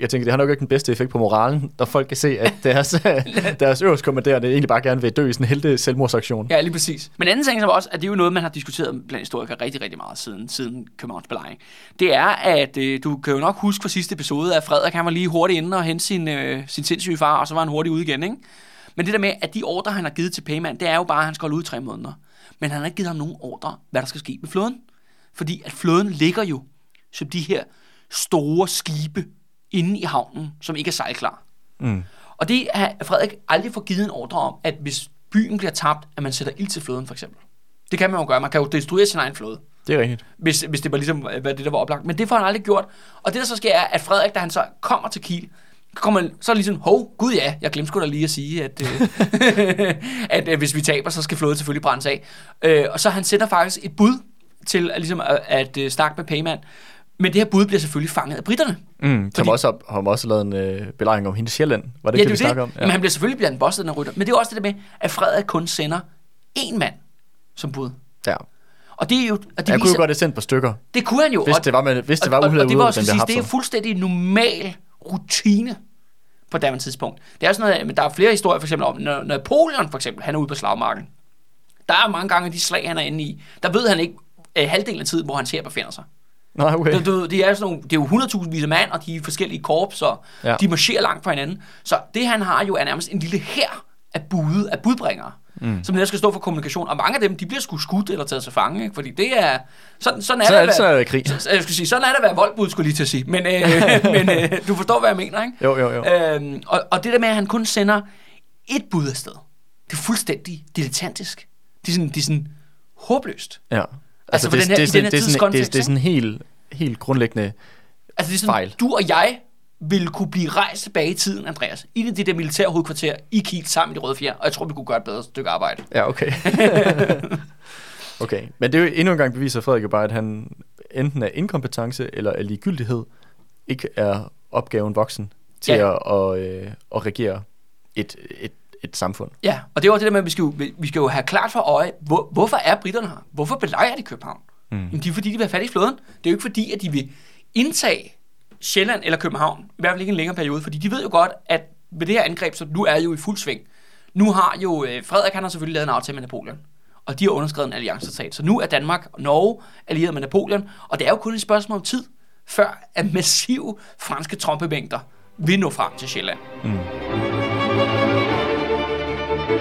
Jeg tænker, det har nok ikke den bedste effekt på moralen, når folk kan se, at deres, deres øverste kommanderende egentlig bare gerne vil dø i sådan en helte selvmordsaktion. Ja, lige præcis. Men en anden ting som også, at det er jo noget, man har diskuteret blandt historikere rigtig, rigtig meget siden, siden Københavns belejring. Det er, at øh, du kan jo nok huske fra sidste episode, at Frederik han var lige hurtigt inde og hente sin, øh, sin sindssyge far, og så var han hurtigt ude igen, ikke? Men det der med, at de ordre, han har givet til Payman, det er jo bare, at han skal holde ud i tre måneder. Men han har ikke givet ham nogen ordre, hvad der skal ske med flåden. Fordi at flåden ligger jo som de her store skibe inde i havnen, som ikke er sejlklar. Mm. Og det har Frederik aldrig fået givet en ordre om, at hvis byen bliver tabt, at man sætter ild til flåden for eksempel. Det kan man jo gøre. Man kan jo destruere sin egen flåde, Det er rigtigt. hvis, hvis det var ligesom, hvad det der var oplagt. Men det får han aldrig gjort. Og det der så sker er, at Frederik, da han så kommer til Kiel, kommer, så er det ligesom, hov, gud ja, jeg glemte sgu da lige at sige, at, øh, at øh, hvis vi taber, så skal flåden selvfølgelig brændes af. Øh, og så han sender faktisk et bud til at, ligesom, at, at øh, snakke med Payman. Men det her bud bliver selvfølgelig fanget af britterne. Mm. Som Fordi- også har, har også lavet en øh, belejring om hendes Sjælland. Var det ja, det vi det. om? Men han bliver selvfølgelig bliver en bosset, den rytter. Men det er også det der med, at Frederik kun sender én mand som bud. ja. Og det er jo... Og det, Jeg kunne jo viser, godt have sendt på stykker, det kunne han jo. hvis og, det var, med, hvis det var og, og, uheldet og det var også sige, det er fuldstændig normal rutine på daværende tidspunkt. Det er sådan noget, men der er flere historier for eksempel om, når Napoleon for eksempel, han er ude på slagmarken. Der er mange gange de slag, han er inde i, der ved han ikke øh, halvdelen af tiden, hvor hans her befinder sig. Nej, okay. Du, du, det, er sådan nogle, det er jo 100.000 vis af mand, og de er forskellige korps, og ja. De marcherer langt fra hinanden. Så det, han har jo, er nærmest en lille her af bude, af budbringere, mm. som der skal stå for kommunikation. Og mange af dem, de bliver sgu skudt eller taget til fange, ikke? fordi det er... Sådan, sådan er Så det, er at det, så være- krig. så- jeg skulle sige, sådan er det at være voldbud, skulle lige til at sige. Men, øh, men øh, du forstår, hvad jeg mener, ikke? Jo, jo, jo. Øhm, og, og det der med, at han kun sender et bud afsted, det er fuldstændig dilettantisk. Det er sådan, det er sådan håbløst. Ja. Altså, for det, den her- det, i er den her det, er det, det er sådan helt, helt grundlæggende... Altså det er sådan, Fejl. du og jeg ville kunne blive rejst tilbage i tiden, Andreas, i det der militære hovedkvarter i Kiel sammen med de røde fjer, og jeg tror, vi kunne gøre et bedre stykke arbejde. Ja, okay. okay, men det er jo endnu en gang beviser Frederik jo bare, at han enten er inkompetence eller er ligegyldighed, ikke er opgaven voksen til ja. at, at, øh, at regere et, et, et samfund. Ja, og det var det der med, at vi skal jo, vi skal jo have klart for øje, hvor, hvorfor er britterne her? Hvorfor belejrer de København? Mm. Jamen, det er fordi, de vil have fat i flåden. Det er jo ikke fordi, at de vil indtage Sjælland eller København, i hvert fald ikke en længere periode, fordi de ved jo godt, at med det her angreb, så nu er jo i fuld sving. Nu har jo øh, Frederik, han har selvfølgelig lavet en aftale med Napoleon, og de har underskrevet en alliancetraktat. Så nu er Danmark og Norge allieret med Napoleon, og det er jo kun et spørgsmål om tid, før at massive franske trompemængder vil nå frem til Sjælland. Mm. Og det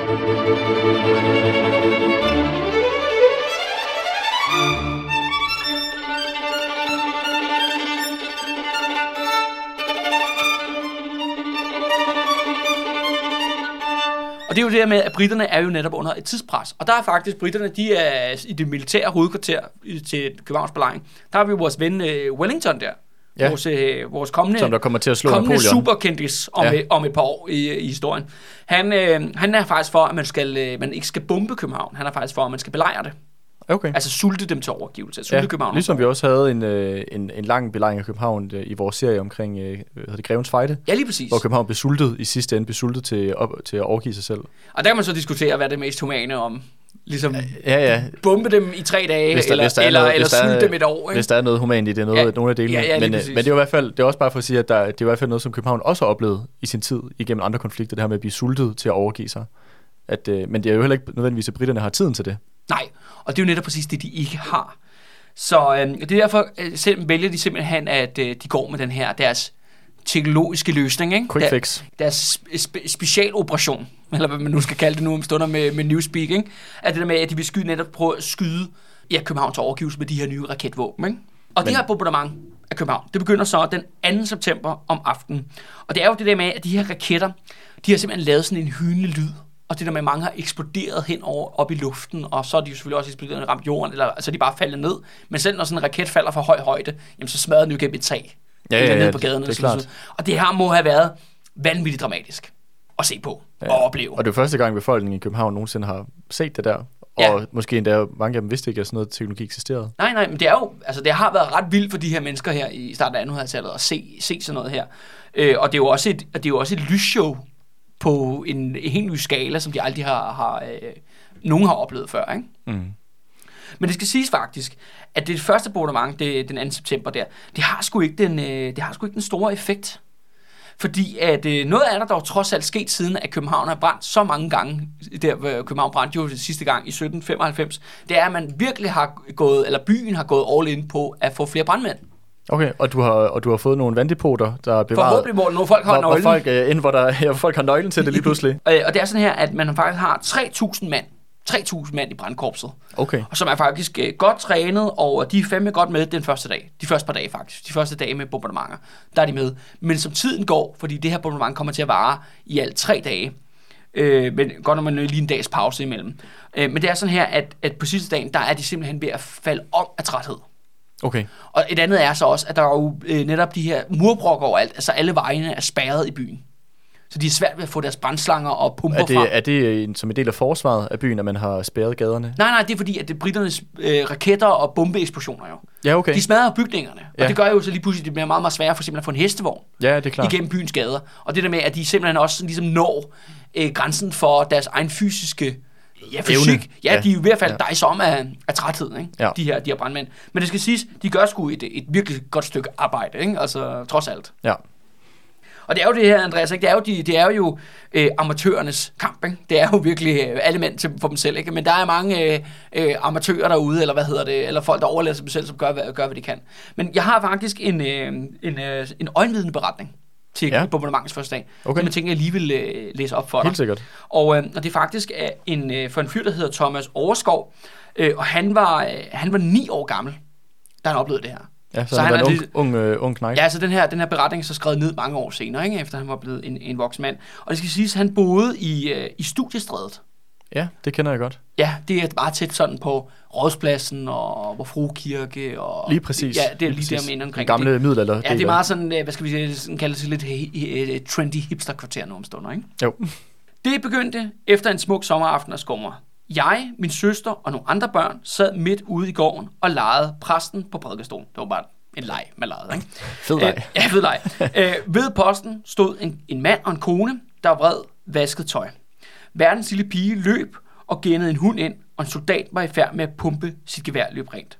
er jo det her med, at britterne er jo netop under et tidspres. Og der er faktisk, britterne, de er i det militære hovedkvarter til Københavns belejring. Der har vi vores ven øh, Wellington der. Ja. Vores, uh, vores kommende, Som der kommer til at slå kommende Napoleon. superkendis om, Ja. et, om et par år i, i historien. Han, uh, han er faktisk for, at man, skal, uh, man ikke skal bombe København. Han er faktisk for, at man skal belejre det. Okay. Altså sulte dem til overgivelse. Sulte Ja, København. ligesom vi også havde en, øh, en, en lang belejring af København øh, i vores serie omkring øh, hedder det, Grevens Fejde, Ja, lige præcis. hvor København blev sultet i sidste ende, blev sultet til, op, til at overgive sig selv. Og der kan man så diskutere, hvad er det mest humane om. Ligesom Ja, ja. bombe dem i tre dage, Hvis der- eller, hvis der er eller, noget- eller hvis der dem et år. Ikke? Hvis der er noget humant i det, noget, Ja. nogle af delene. Ja, ja, men, øh, præcis. men det er i hvert fald, det er også bare for at sige, at der, det er i hvert fald noget, som København også har oplevet i sin tid igennem andre konflikter, det her med at blive sultet til at overgive sig. At, øh, men det er jo heller ikke nødvendigvis, at britterne har tiden til det. Nej, og det er jo netop præcis det, de ikke har. Så øh, det er derfor, øh, selv vælger de simpelthen, at øh, de går med den her, deres teknologiske løsning. Ikke? Quick Der- fix. Deres spe- specialoperation, eller hvad man nu skal kalde det nu om stunder med, med Newspeak, ikke? at det der med, at de vil skyde, netop prøve at skyde ja, Københavns overgivelse med de her nye raketvåben. Ikke? Og det Men- her bombardement af København, det begynder så den 2. september om aftenen. Og det er jo det der med, at de her raketter, de har simpelthen lavet sådan en hynende lyd. Og det der med, at mange har eksploderet hen over op i luften, og så er de jo selvfølgelig også eksploderet ramt jorden, eller altså de bare faldet ned. Men selv når sådan en raket falder fra høj højde, jamen så smadrer den jo gennem et tag. Ja, Eller ja, ned ja, på gaden. det er klart. Og det her må have været vanvittigt dramatisk at se på ja. og opleve. Og det er første gang, befolkningen i København nogensinde har set det der. Og Ja. måske endda mange af dem vidste ikke, at sådan noget teknologi eksisterede. Nej, nej, men det er jo, altså det har været ret vildt for de her mennesker her i starten af 1800-tallet at se, se sådan noget her. Øh, og det er jo også et, og det er jo også et lysshow på en, en helt ny skala, som de aldrig har, har øh, nogen har oplevet før, ikke? Mm. Men det skal siges faktisk, at det første bombardement, det, den 2. september der, det har sgu ikke den, øh, det har sgu ikke den store effekt. Fordi at øh, noget af der dog trods alt sket siden, at København har brændt så mange gange, der hvor København brændte jo sidste gang i 1795, det er, at man virkelig har gået, eller byen har gået all in på at få flere brandmænd. Okay, og du har, og du har fået nogle vanddepoter, der er bevaret. Forhåbentlig, hvor nogle folk har hvor, hvor nøglen. folk, øh, ind, hvor, der, ja, hvor folk har nøglen til det lige pludselig. Øh, og det er sådan her, at man faktisk har 3.000 mand, 3.000 mand i brandkorpset, Okay. og som er faktisk øh, godt trænet, og de er fandme godt med den første dag. De første par dage faktisk. De første dage med bombardementer, der er de med. Men som tiden går, fordi det her bombardement kommer til at vare i alt tre dage, øh, men godt når man lige en dags pause imellem. Øh, men det er sådan her, at, at på sidste dagen, der er de simpelthen ved at falde om af træthed. Okay. Og et andet er så også, at der er jo øh, netop de her murbrokker overalt, altså alle vejene er spærret i byen. Så de er svært ved at få deres brandslanger og pumper Er frem. det, er det en, som en del af forsvaret af byen, at man har spærret gaderne? Nej, nej, det er fordi, at det er britternes øh, raketter og bombeeksplosioner jo. Ja, okay. De smadrer bygningerne, og Ja. det gør jo så lige pludselig, det bliver meget, meget sværere for eksempel at få en hestevogn Ja, det er klart. igennem byens gader. Og det der med, at de simpelthen også ligesom når øh, grænsen for deres egen fysiske ja, fysik. Evne. Ja, Ja. de er i hvert fald Ja. ja. dejse om af, af træthed, ikke? Ja. De, her, de her brandmænd. Men det skal siges, de gør sgu et, et virkelig godt stykke arbejde, ikke? Altså, trods alt. Ja. Og det er jo det her, Andreas, ikke? Det er jo, de, det er jo øh, amatørernes kamp, ikke? Det er jo virkelig øh, alle mænd til, for dem selv, ikke? Men der er mange øh, øh, amatører derude, eller hvad hedder det, eller folk, der overlader sig dem selv, som gør, hvad, gør, hvad de kan. Men jeg har faktisk en, øh, en, øh, en øjenvidende beretning til Ja. bombardementets første dag, Okay. som jeg tænker, jeg lige vil øh, læse op for dig. Helt sikkert. Og, øh, og det er faktisk af en, øh, for en fyr, der hedder Thomas Overskov, øh, og han var, øh, han var ni år gammel, da han oplevede det her. Ja, så, Så så han han er en ung, ung, øh, ung knægt. Ja, altså den her, den her beretning er så skrevet ned mange år senere, ikke? efter han var blevet en, en voksen mand. Og det skal siges, at han boede i, øh, i studiestrædet. ja, det kender jeg godt. Ja, det er meget tæt sådan på Rådspladsen og vor Frue Kirke. Og, Lige præcis. Ja, det er lige, præcis. der, omkring Den gamle det. middelalder. Ja, det er meget sådan, øh, hvad skal vi sige, sådan kaldet til lidt he- he- he- trendy hipster-kvarter nu om stunder, ikke? Jo. Det begyndte efter en smuk sommeraften af skummer. Jeg, min søster og nogle andre børn sad midt ude i gården og legede præsten på prædikestolen. Det var bare en leg, man legede, ikke? Fed leg. Øh, ja, fed leg. øh, ved posten stod en, en mand og en kone, der vred vasket tøj. Verdens lille pige løb og gennede en hund ind, og en soldat var i færd med at pumpe sit gevær løb rent.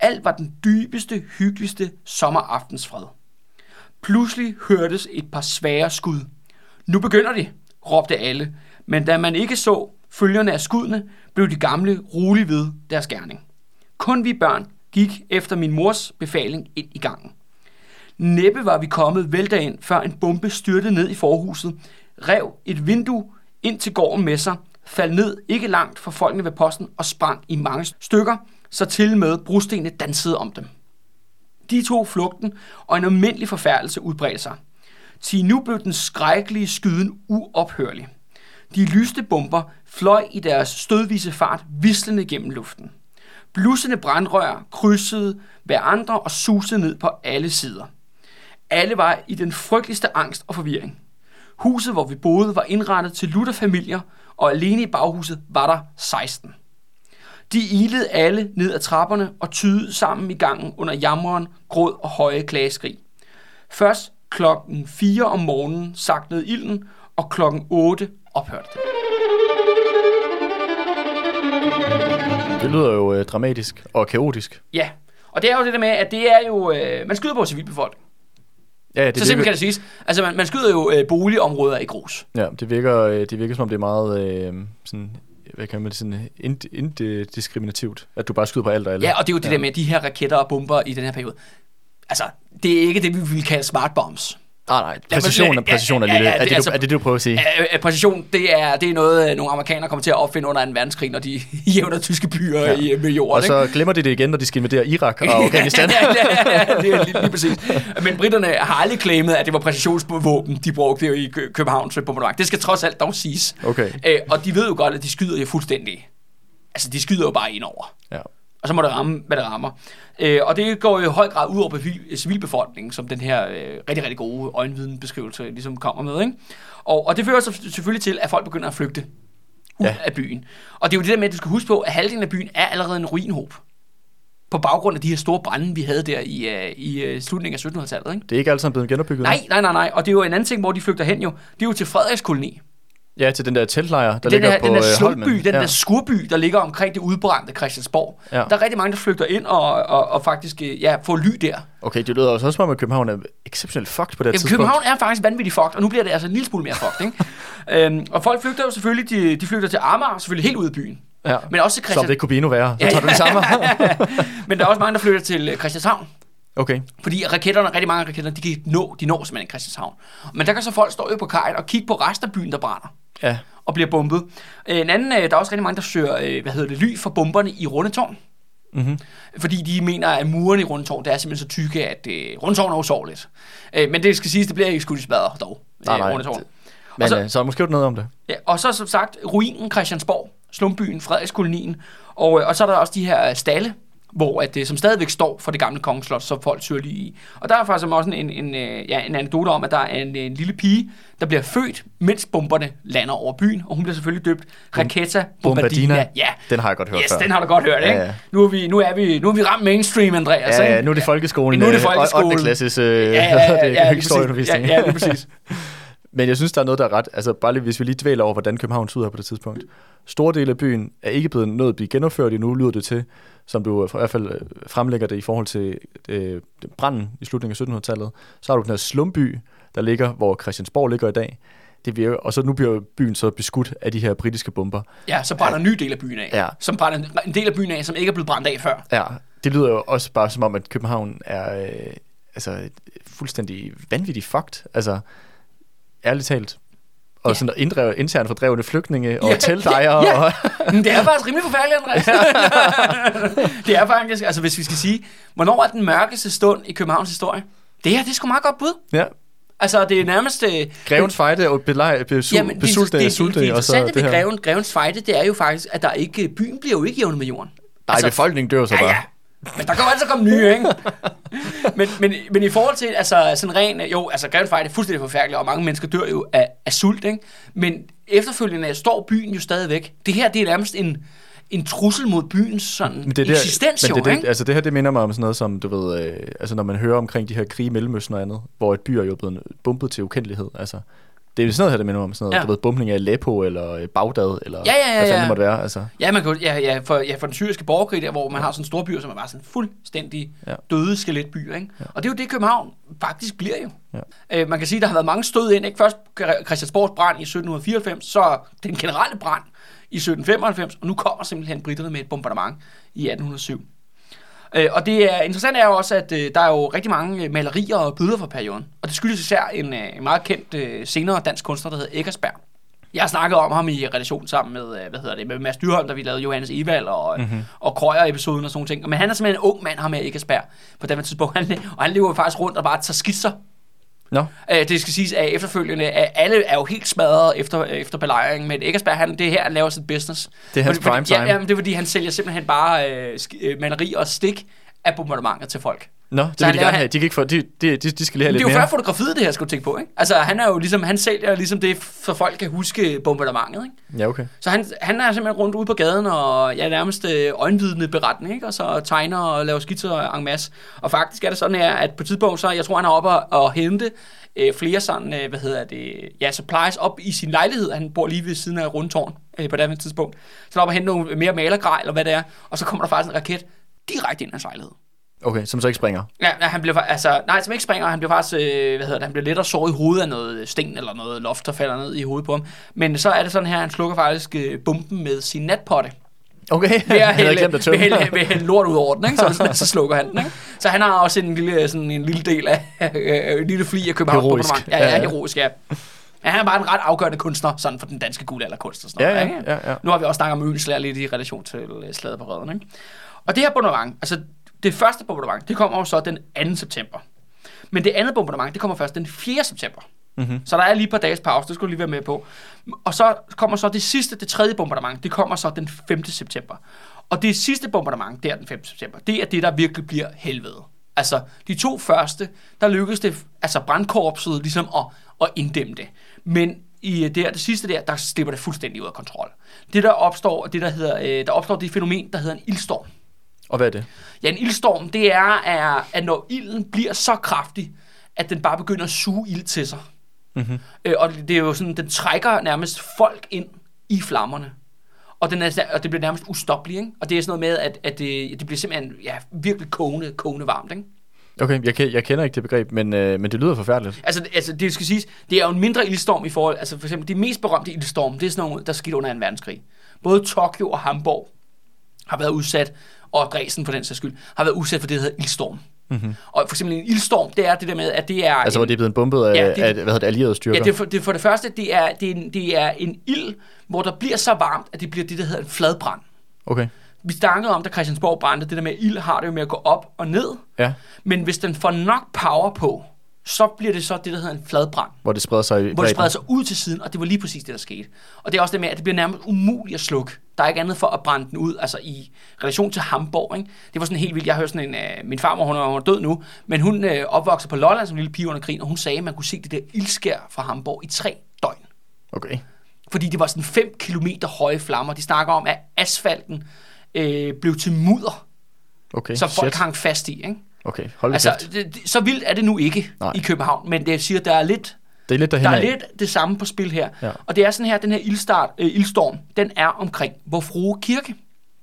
Alt var den dybeste, hyggeligste sommeraftensfred. Pludselig hørtes et par svære skud. Nu begynder de, råbte alle, men da man ikke så følgerne af skuddene, blev de gamle rolig ved deres gerning. Kun vi børn gik efter min mors befaling ind i gangen. Næppe var vi kommet vælter ind, før en bombe styrtede ned i forhuset, rev et vindue ind til gården med sig, faldt ned ikke langt fra folkene ved posten og sprang i mange stykker, så til med brostenene dansede om dem. De tog flugten, og en almindelig forfærdelse udbredte sig. Til nu blev den skrækkelige skyden uophørlig. De lyste bomber fløj i deres stødvise fart vislende gennem luften. Blussende brandrør krydsede hver andre og susede ned på alle sider. Alle var i den frygteligste angst og forvirring. Huset, hvor vi boede, var indrettet til lutterfamilier, og alene i baghuset var der 16. De ilede alle ned ad trapperne og tydede sammen i gangen under jammeren, gråd og høje klageskrig. Først klokken 4 om morgenen saknede ilden, og klokken 8 ophørte det. Det lyder jo øh, dramatisk og kaotisk. Ja, og det er jo det der med, at det er jo, øh, man skyder på civilbefolkningen. Ja, det Så simpelthen kan det siges. Altså, man, man skyder jo øh, boligområder i grus. Ja, det virker, øh, det virker som om det er meget øh, sådan, hvad kan man sige, ind, indiskriminativt, at du bare skyder på alt og alle. Ja, og det er jo det der med de her raketter og bomber i den her periode. Altså, det er ikke det, vi vil kalde smart bombs. Nej, nej, præcision er præcision er Ja, lille. ja, ja, Er det, altså- du, er det, du prøver at sige? Øh, præcision, det er, det er noget, øh, nogle amerikanere kommer til at opfinde under 2. verdenskrig, når de jævner tyske byer ja. i, øh, med jorden. Og så glemmer de det igen, når de skal invadere Irak og Afghanistan. ja, ja, ja, det er lige, lige præcis. Men britterne har aldrig claimet, at det var præcisionsvåben, de brugte i Kø- Københavns bombardement. Det skal trods alt dog siges. Okay. Øh, og de ved jo godt, at de skyder jo fuldstændig. Altså, de skyder jo bare ind over. Ja. Og så må det ramme, hvad det rammer. Øh, og det går i høj grad ud over civilbefolkningen, som den her øh, rigtig, rigtig gode øjenvidenbeskrivelse ligesom kommer med. Ikke? Og, og det fører så selvfølgelig til, at folk begynder at flygte ud Ja. af byen. Og det er jo det der med, at du skal huske på, at halvdelen af byen er allerede en ruinhob. På baggrund af de her store brænde, vi havde der i, øh, i øh, slutningen af 1700-tallet. Ikke? Det er ikke alt sammen blevet genopbygget. Nej, nej, nej, nej. Og det er jo en anden ting, hvor de flygter hen jo. Det er jo til Frederiks koloni. Ja, til den der teltlejr, der Den ligger der, på den der øh, slumby, den ja. der skurby, der ligger omkring det udbrændte Christiansborg. Ja. Der er rigtig mange, der flygter ind og, og, og faktisk øh, ja, får ly der. Okay, det lyder også som om, at København er exceptionelt fucked på det Jamen, tidspunkt. København er faktisk vanvittigt fucked, og nu bliver det altså en lille smule mere fucked. Ikke? øhm, og folk flygter jo selvfølgelig, de, de flygter til Amager, selvfølgelig helt ud af byen. Ja. Men også til Så Christian... det kunne blive endnu værre, så Ja, tager du det samme. Men der er også mange, der flytter til øh, Christianshavn. Okay. Fordi raketterne, rigtig mange af raketterne, de kan nå, de når simpelthen Christianshavn. Men der kan så folk stå ude på kajen og kigge på resten af byen, der brænder Ja. og bliver bombet. Øh, En anden, øh, der er også rigtig mange, der søger, øh, hvad hedder det, ly for bomberne i Rundetårn. Mm-hmm. Fordi de mener, at murene i Rundetårn, der er simpelthen så tykke, at øh, Rundetårn er usårligt. Øh, men det skal siges, det bliver ikke skudt i spadder dog. Nej, nej. Rundetårn. Men Og så- øh, så er måske noget om det. Ja, og så som sagt, ruinen Christiansborg, slumbyen, Frederikskolonien, og, og så er der også de her stalle, hvor at det som stadigvæk står for det gamle kongeslot, som folk søger lige i. Og der er faktisk også en, en, øh, ja, en anekdote om, at der er en, en lille pige, der bliver født, mens bomberne lander over byen, og hun bliver selvfølgelig døbt Raketa Bombardina. Bombardina. Ja, Den har jeg godt hørt yes, før. den har du godt hørt, ikke? Ja, ja. Nu, er vi, nu, er vi, nu er vi ramt mainstream, Andreas. Ja, ja, nu er det folkeskolen. Nu er det øh, folkeskolen. 8. klasses øh, ja, ja, ja, ja, historieundervisning. Ja, ja, lige præcis. Men jeg synes, der er noget, der er ret. Altså bare lige, hvis vi lige dvæler over, hvordan København ud her på det tidspunkt. Store dele af byen er ikke blevet nået at blive genopført endnu, lyder det til, som du i hvert fald øh, fremlægger det i forhold til øh, branden i slutningen af 1700-tallet. Så har du den her slumby, der ligger, hvor Christiansborg ligger i dag. Det virker, og så nu bliver byen så beskudt af de her britiske bomber. Ja, så brænder en ny del af byen af. Ja. Som brænder en- en del af byen af, som ikke er blevet brændt af før. Ja, det lyder jo også bare som om, at København er øh, altså, fuldstændig vanvittigt fucked. Altså, ærligt talt. Og Ja. sådan inddrev, internt fordrevne flygtninge og Ja, teltlejre. ja, ja. Og, det er faktisk rimelig forfærdeligt, Andreas. det er faktisk, altså hvis vi skal sige, hvornår er den mørkeste stund i Københavns historie? Det her, det er sgu meget godt bud. ja, Altså, det er nærmest... øh, Grevens fejde og belej, besul, jamen, det, besulte, det, det, sulte, det, det og så det her. Greven, Grevens Fejde, det er jo faktisk, at der ikke, byen bliver jo ikke jævnet med jorden. Nej, befolkningen dør så ja, bare. ja. Men der kan jo altid komme nye, ikke? men, men, men i forhold til, altså sådan ren, jo, altså Grevens Fejde er fuldstændig forfærdeligt, og mange mennesker dør jo af, af sult, ikke? Men efterfølgende står byen jo stadigvæk. Det her, det er nærmest en, en trussel mod byens sådan Men det er der, eksistens, men jo, det, er det, ikke? altså det her, det minder mig om sådan noget som, du ved, øh, altså når man hører omkring de her krige i Mellemøsten og andet, hvor et by er jo blevet bumpet til ukendelighed, altså Det er sådan noget her, det minder om sådan noget, Ja. ja. du ved, bumpning af Aleppo, eller øh, Bagdad, eller Ja, ja, ja, hvad fanden ja. det måtte være. Altså. Ja, man kan, ja, ja, for, ja, for den syriske borgerkrig der, hvor man har sådan en stor by, som er bare sådan fuldstændig ja. Ja. døde skeletbyer, ikke? Ja. Og det er jo det, København faktisk bliver jo. Ja. Øh, man kan sige, der har været mange stød ind, ikke? Først Christiansborgs brand i 1794, så den generelle brand i 1795, og nu kommer simpelthen britterne med et bombardement i 1807. Øh, og det er interessant er jo også, at øh, der er jo rigtig mange øh, malerier og billeder fra perioden. Og det skyldes især en, øh, meget kendt øh, senere dansk kunstner, der hedder Eggersberg. Jeg har snakket om ham i relation sammen med, hvad hedder det, med Mads Dyrholm, da vi lavede Johannes Evald og, mm-hmm. og Krøyer-episoden og sådan nogle ting. Men han er simpelthen en ung mand, ham her Eggersberg, på det tidspunkt. Han, og han lever faktisk rundt og bare tager skitser Nå, Øh, det skal siges, at efterfølgende, at alle er jo helt smadret efter, efter belejringen, men Eggersberg, han, det er her, han laver sit business. Det er hans prime time. Ja, jamen, det er fordi, han sælger simpelthen bare øh, øh, maleri og stik af bombardementer til folk. Nå Så det han vil de gerne han- have. De, kan ikke få, de, de, de, de skal lige have Det er lidt jo mere. før fotografiet, det her, skulle du tænke på, ikke? Altså, han er jo ligesom, han sælger ligesom det, så folk kan huske bombardementet, ikke? Ja, okay. Så han, han er simpelthen rundt ude på gaden og ja, nærmest øh, øjenvidende beretning, ikke? og så tegner og laver skitser en masse. Og faktisk er det sådan her, at på et tidspunkt, så jeg tror, han er oppe og, og hente øh, flere sådan, øh, hvad hedder det, ja, supplies op i sin lejlighed. Han bor lige ved siden af Rundtårn øh, på det andet tidspunkt. Så er op og hente nogle mere malergrej, eller hvad det er, og så kommer der faktisk en raket direkte ind i hans lejlighed. Okay, som så ikke springer. Ja, ja, han bliver fa- altså, nej, som ikke springer, han bliver faktisk, øh, hvad hedder det, han bliver lettere såret i hovedet af noget sten eller noget loft, der falder ned i hovedet på ham. Men så er det sådan her, han slukker faktisk øh, bomben med sin natpotte. Okay, Ved at jeg hælde, at ved, hælde, ved at hælde lort ud over den, ikke? Så, så slukker han den. Ikke? Så han har også en lille, sådan en lille del af, øh, en lille fli af Københavns Heroisk. Ja, ja, Ja, ja. heroisk, ja. ja. han er bare en ret afgørende kunstner, sådan for den danske guldalderkunst og sådan Ja, noget. ja, ikke? ja, ja. Nu har vi også snakket om Øenslæger lidt i relation til øh, slaget på redden. Ikke? Og det her bombardement, altså det første bombardement, det kommer så den 2. september. Men det andet bombardement, det kommer først den 4. september. Mhm. Så der er lige et par dages pause, det skulle lige være med på. Og så kommer så det sidste, det tredje bombardement, det kommer så den 5. september. Og det sidste bombardement, det er den 5. september, det er det, der virkelig bliver helvede. Altså, de to første, der lykkedes det, altså brandkorpset, ligesom at, at inddæmme det. Men i det, her, det sidste der, der slipper det fuldstændig ud af kontrol. Det der opstår, det der hedder, øh, der opstår det fænomen, der hedder en ildstorm. Og hvad er det? Ja, en ildstorm, det er, er, at når ilden bliver så kraftig, at den bare begynder at suge ild til sig. Mhm. Øh, og det er jo sådan, den trækker nærmest folk ind i flammerne. Og, den er, og det bliver nærmest ustoppelig, ikke? Og det er sådan noget med, at, at det, det bliver simpelthen ja, virkelig kogende, kogende varmt, ikke? Okay, jeg, jeg kender ikke det begreb, men, øh, men det lyder forfærdeligt. Altså, altså, det skal siges, det er jo en mindre ildstorm i forhold, altså for eksempel, de mest berømte ildstorm, det er sådan nogle, der skete under en verdenskrig. Både Tokyo og Hamburg har været udsat, og Dresden for den sags skyld, har været udsat for det, der hedder ildstorm. Mm-hmm. Og for eksempel en ildstorm, det er det der med, at det er... Altså, en, hvor det er blevet bombet af, Ja, det, af hvad hedder det, allierede styrker. Ja, det er, for, det er for det første, det er, det, er en, det er en ild, hvor der bliver så varmt, at det bliver det, der hedder en fladbrand. Okay, Vi snakkede om, da Christiansborg brændte, det der med, at ild har det jo med at gå op og ned. ja. Men hvis den får nok power på, så bliver det så det, der hedder en fladbrand. Hvor det spreder sig Hvor det spreder sig ud til siden, og det var lige præcis det, der skete. Og det er også det med, at det bliver nærmest umuligt at slukke. Der er ikke andet for at brænde den ud, altså i relation til Hamburg. Ikke? Det var sådan helt vildt. Jeg hørte sådan en, uh, min farmor, hun er, hun er død nu, men hun uh, opvoksede på Lolland som lille pige under krigen, og hun sagde, at man kunne se det der ildskær fra Hamburg i tre døgn. Okay. Fordi det var sådan 5 kilometer høje flammer. De snakker om, at asfalten øh, blev til mudder, Okay, så folk shit. hang fast i. Ikke? Okay, hold Altså, kæft. det, det, så vildt er det nu ikke Nej. i København, men det siger, der er lidt Det er lidt derhen der er af. lidt det samme på spil her. Ja. Og det er sådan her, den her ildstart, øh, ildstorm, den er omkring Vor Frue Kirke.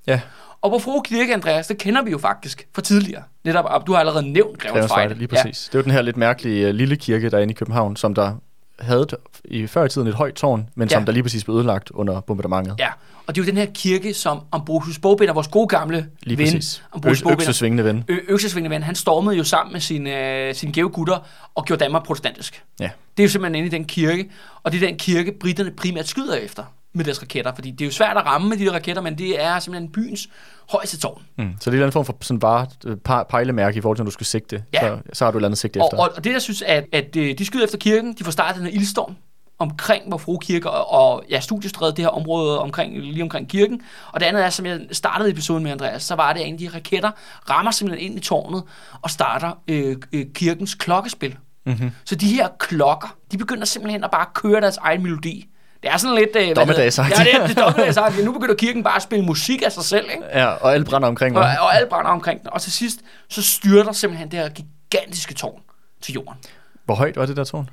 Ja, Og Vor Frue Kirke, Andreas, det kender vi jo faktisk fra tidligere. Netop, du har allerede nævnt Grevens Fejde. Fejde, lige præcis. Ja. Det er jo den her lidt mærkelige uh, lille kirke, der er inde i København, som der havde i før i tiden et højt tårn, men Ja. som der lige præcis blev ødelagt under bombardementet. Ja, og det er jo den her kirke, som Ambrosius Bogbinder, vores gode gamle Lige ven, præcis. Ambrosius Ø- øksesvingende ven. Ø- øksesvingende ven, han stormede jo sammen med sine, øh, sine gæve gutter og gjorde Danmark protestantisk. Ja. Det er jo simpelthen inde i den kirke, og det er den kirke, britterne primært skyder efter med deres raketter, fordi det er jo svært at ramme med de der raketter, men det er simpelthen byens højeste tårn. Mm. Så det er en eller anden form for sådan bare øh, pe- pejlemærke i forhold til, når du skal sigte. Ja. Så, så har du et eller andet sigte Og, efter. og, og det, jeg synes, at, at øh, de skyder efter kirken, de får startet den her ildstorm omkring Vor Frue Kirke og, og ja, studiestrædet, det her område omkring, lige omkring kirken. Og det andet er, som jeg startede episoden med, Andreas, så var det, at en de raketter rammer simpelthen ind i tårnet og starter øh, øh, kirkens klokkespil. Mm-hmm. Så de her klokker, de begynder simpelthen at bare køre deres egen melodi. Det er sådan lidt... Øh, Dommedagsagtigt. Ja, det er, det er dommedagsagtigt. Nu begynder kirken bare at spille musik af sig selv, ikke? Ja, og alle brænder omkring Og, mig. og alle brænder omkring den. Og til sidst, så styrter simpelthen det her gigantiske tårn til jorden. Hvor højt var det der tårn?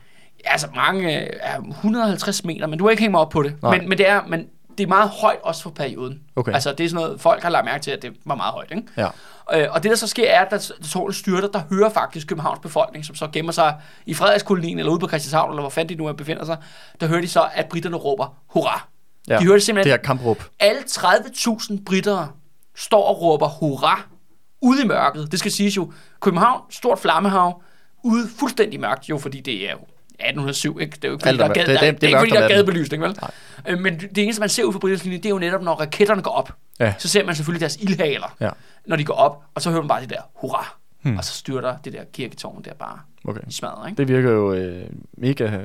Altså mange, øh, ja, 150 meter, men du har ikke hængt mig op på det. Nej. Men, men, det er, men det er meget højt også for perioden. Okay. Altså det er sådan noget, folk har lagt mærke til, at det var meget højt. Ikke? Ja. Øh, og det der så sker er, at da tårnet styrter, der hører faktisk Københavns befolkning, som så gemmer sig i Frederikskolonien eller ude på Christianshavn, eller hvor fanden de nu er befinder sig, der hører de så, at britterne råber, hurra. ja. De hører det simpelthen, Det her kampråb. alle 30.000 britter står og råber hurra ude i mørket. Det skal siges jo, København, stort flammehav, ude fuldstændig mørkt, jo, fordi det er jo 1807, ikke? Det er jo ikke, fordi der er mørkt. gade, Det- det, det- det, det ikke, fordi der mørkt om gadebelysning, vel? Nej. Øh, Men det eneste, man ser ud fra Britternes linje, det er jo netop, når raketterne går op. Ja. Så ser man selvfølgelig deres ildhaler, Ja. når de går op, og så hører man bare det der hurra. Hmm. Og så styrter det der kirketårn der bare Okay. i smadret, ikke? Det virker jo øh, mega,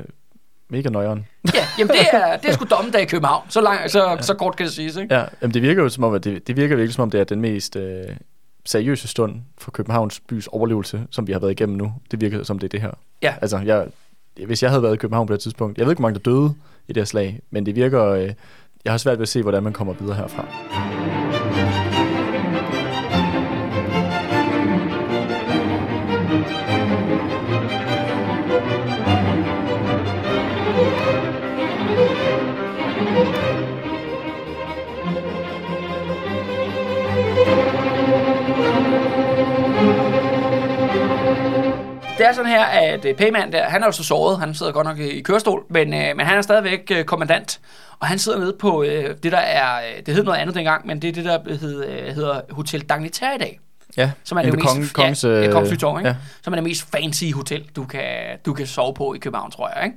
mega nøjeren. Ja, jamen det er, det er sgu dommedag i København. Så, lang, så, ja. så kort kan det siges, ikke? Ja, jamen det virker jo som om, at det, det virker virkelig som om, det er den mest øh, seriøse stund for Københavns bys overlevelse, som vi har været igennem nu. Det virker som det er det her. Ja. Altså, jeg, hvis jeg havde været i København på det tidspunkt, jeg ved ikke, hvor mange der døde i det her slag, men det virker, øh, jeg har svært ved at se, hvordan man kommer videre herfra. Det er sådan her, at øh, Payman der, han er jo så såret, han sidder godt nok i kørestol, men, øh, men han er stadigvæk øh, kommandant, og han sidder nede på øh, det, der er, øh, det hed noget andet dengang, men det er det, der hed, øh, hedder Hotel Dagnitaire i dag. Ja, Som er det mest, kongen- kongens, ja, øh, kongens Flytårn, ikke? ja. Som er det mest fancy hotel, du kan, du kan sove på i København, tror jeg.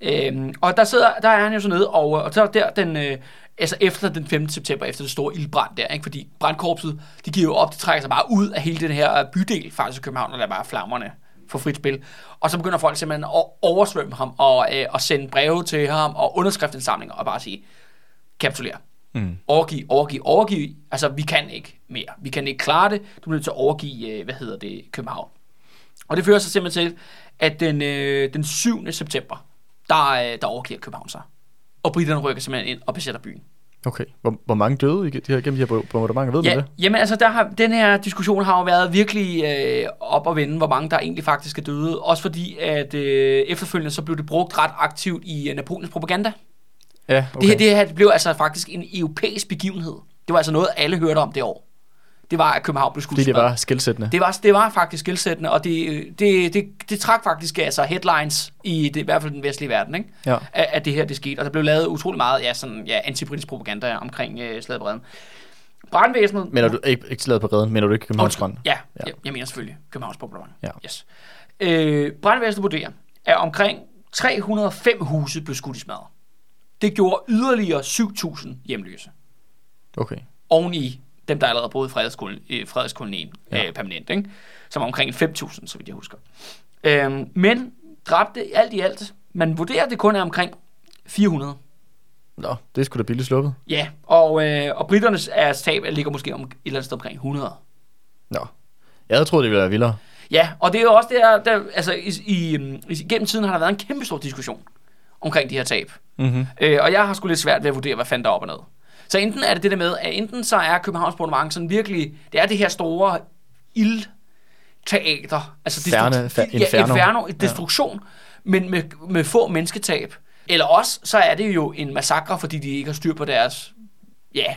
Ikke? Øhm, og der, sidder, der er han jo så nede, og, og så der den, øh, altså efter den 5. september, efter det store ildbrand der, ikke? fordi brandkorpset, de giver jo op, de trækker sig bare ud af hele den her bydel, faktisk i København, og der er bare flammerne for frit spil. Og så begynder folk simpelthen at oversvømme ham, og, øh, og sende breve til ham, og underskriftsindsamlinger, og bare sige, kapitulere. Mm. Overgive, overgive, overgive. Altså, vi kan ikke mere. Vi kan ikke klare det. Du er nødt til at overgive, øh, hvad hedder det, København. Og det fører sig simpelthen til, at den, øh, den 7. september, der, øh, der overgiver København sig. Og britterne rykker simpelthen ind og besætter byen. Okay. Hvor, hvor mange døde i de her, gennem de her bombardementer? Ved Ja, man det? jamen altså, der har, den her diskussion har jo været virkelig øh, op og vende, hvor mange der egentlig faktisk er døde. Også fordi, at øh, efterfølgende så blev det brugt ret aktivt i øh, Napoleons propaganda. Ja, Okay. Det, her, det her blev altså faktisk en europæisk begivenhed. Det var altså noget, alle hørte om det år. Det var, at København blev skudt det smadret. var skilsættende. Det var, det var faktisk skilsættende, og det, det, det, det trak faktisk altså headlines i, det, i hvert fald den vestlige verden, ikke? Ja. At, at det her det skete. Og der blev lavet utrolig meget ja, sådan, ja, antibritisk propaganda omkring øh, slaget på Reden. Brandvæsenet... Men er du ikke, ikke slaget på redden, men er du ikke Københavns brand? Ja, Ja. Jeg, jeg mener selvfølgelig Københavns Bombardement. Ja. Yes. Øh, brandvæsenet vurderer, at omkring 305 huse blev skudt i smadret. Det gjorde yderligere 7.000 hjemløse Okay. oven i dem, der allerede boede i Frederikskolonien, øh, Frederikskolonien Ja. øh, permanent, ikke? som omkring 5.000, så vidt jeg husker. Øhm, men dræbte alt i alt, man vurderer, det kun er omkring 400. Nå, det sgu da billigt sluppet. Ja, og, øh, og britternes er tab ligger måske om et eller andet sted omkring 100. Nå. Jeg havde troet, det ville være vildere. Ja, og det er jo også der, der altså i, i, i, gennem tiden har der været en kæmpe stor diskussion omkring de her tab. Mm-hmm. Øh, og jeg har sgu lidt svært ved at vurdere, hvad fanden der er op og ned. Så enten er det det der med, at enten så er Københavns Boulevard sådan virkelig, det er det her store ildteater, altså Ferne- fa- ja, inferno. inferno, et destruktion, ja. men med, med få mennesketab. Eller også, så er det jo en massakre, fordi de ikke har styr på deres, ja,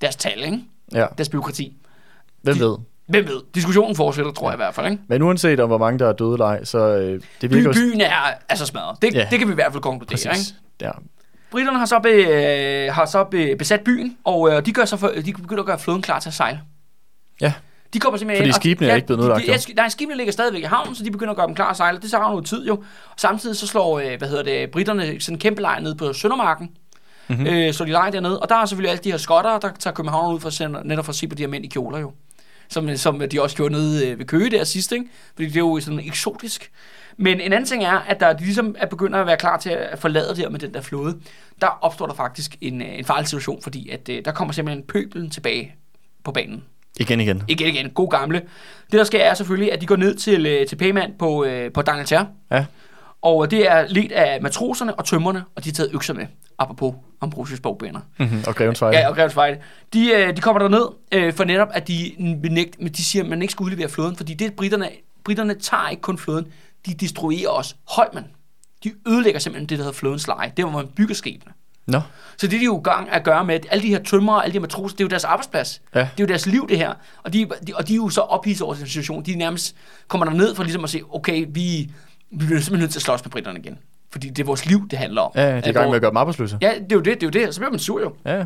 deres tal, ikke? Ja, Deres byråkrati. hvem ved. Hvem ved? Diskussionen fortsætter, tror jeg i hvert fald, ikke? Men uanset om, hvor mange der er døde eller ej, så øh, det By, virker jo... byen er altså smadret. Det, Ja. det kan vi i hvert fald konkludere, ikke? Præcis. Ja. Britterne har så, be, øh, har så be, besat byen, og øh, de, gør så for, de begynder at gøre flåden klar til at sejle. Ja. De kommer simpelthen Fordi ind, og- skibene er ikke blevet nedlagt, De, ja, nej, skibene ligger stadigvæk i havnen, så de begynder at gøre dem klar at sejle. Det tager noget tid jo. Og samtidig så slår, øh, hvad hedder det, britterne sådan en kæmpe lejr ned på Søndermarken. Mhm. Mm-hmm. Øh, så de leger dernede. Og der er selvfølgelig alle de her skotter, der tager København ud for at sende, netop for at se på de her mænd i kjoler jo. Som, som de også gjorde nede øh, ved Køge der sidst, ikke? Fordi det er jo sådan eksotisk. Men en anden ting er, at der de ligesom er begynder at være klar til at forlade det her med den der flåde. Der opstår der faktisk en, øh, en farlig situation, fordi at, øh, der kommer simpelthen pøbelen tilbage på banen. Igen igen. Igen, igen. God gamle. Det, der sker, er selvfølgelig, at de går ned til, øh, til Payman på, øh, på D'Angleterre. Ja. Og det er lidt af matroserne og tømmerne, og de har taget økser med, apropos Ambrosius bogbaner. Mm-hmm. Og Grevens. Ja, og Grevens Vejle. De, øh, de kommer derned øh, for netop, at de, benægt, men de siger, at man ikke skal udlevere flåden, fordi det britterne, britterne tager ikke kun flåden, de destruerer også Holmen. De ødelægger simpelthen det, der hedder flådens leje. Det er, hvor man bygger skibene. Nå, Så det, de er jo i gang at gøre med, at alle de her tømrere, alle de her matroser, det er jo deres arbejdsplads. Ja. Det er jo deres liv, det her. Og de, de, og de er jo så ophidset over den situation. De nærmest kommer der ned for ligesom at sige, okay, vi, vi bliver simpelthen nødt til at slås med britterne igen. Fordi det er vores liv, det handler om. ja, de er i gang med at gøre dem arbejdsløse. Ja, det er jo det, det er jo det. Så bliver man sur jo. Ja.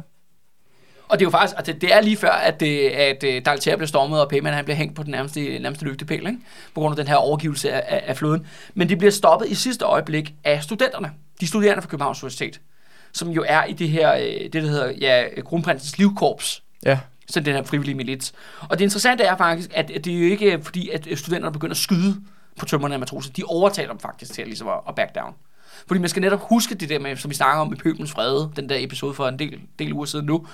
Og det er jo faktisk, altså det er lige før, at, det, at øh, Daltier bliver stormet, og Payman han bliver hængt på den nærmeste, nærmeste lygtepæl, ikke? på grund af den her overgivelse af, af, floden. Men det bliver stoppet i sidste øjeblik af studenterne, de studerende fra Københavns Universitet, som jo er i det her, øh, det der hedder, ja, Kronprinsens Livkorps, ja. sådan den her frivillige milits. Og det interessante er faktisk, at det er jo ikke fordi, at studenterne begynder at skyde på tømmerne af matroser. De overtaler dem faktisk til at, ligesom at, at back down. Fordi man skal netop huske det der med, som vi snakker om i Pøbelens Frede, den der episode for en del, del uger siden nu.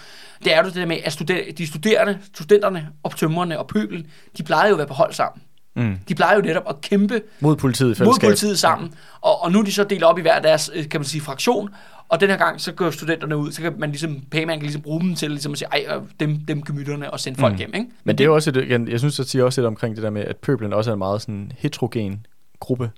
Det er jo det der med, at studer, de studerende, studenterne og tømmerne og pøbelen, de plejer jo at være på hold sammen. Mm. De plejer jo netop at kæmpe Mod politiet mod politiet sammen. Og, og nu er de så delt op i hver deres, øh, kan man sige, fraktion. Og den her gang, så går studenterne ud, så kan man ligesom, Payman kan ligesom bruge dem til ligesom at sige, ej, dem, dem gemytterne og sende folk Mm. hjem, ikke? Men det er jo også, et, jeg synes, at siger også lidt omkring det der med, at pøblen også er en meget sådan heterogen gruppe.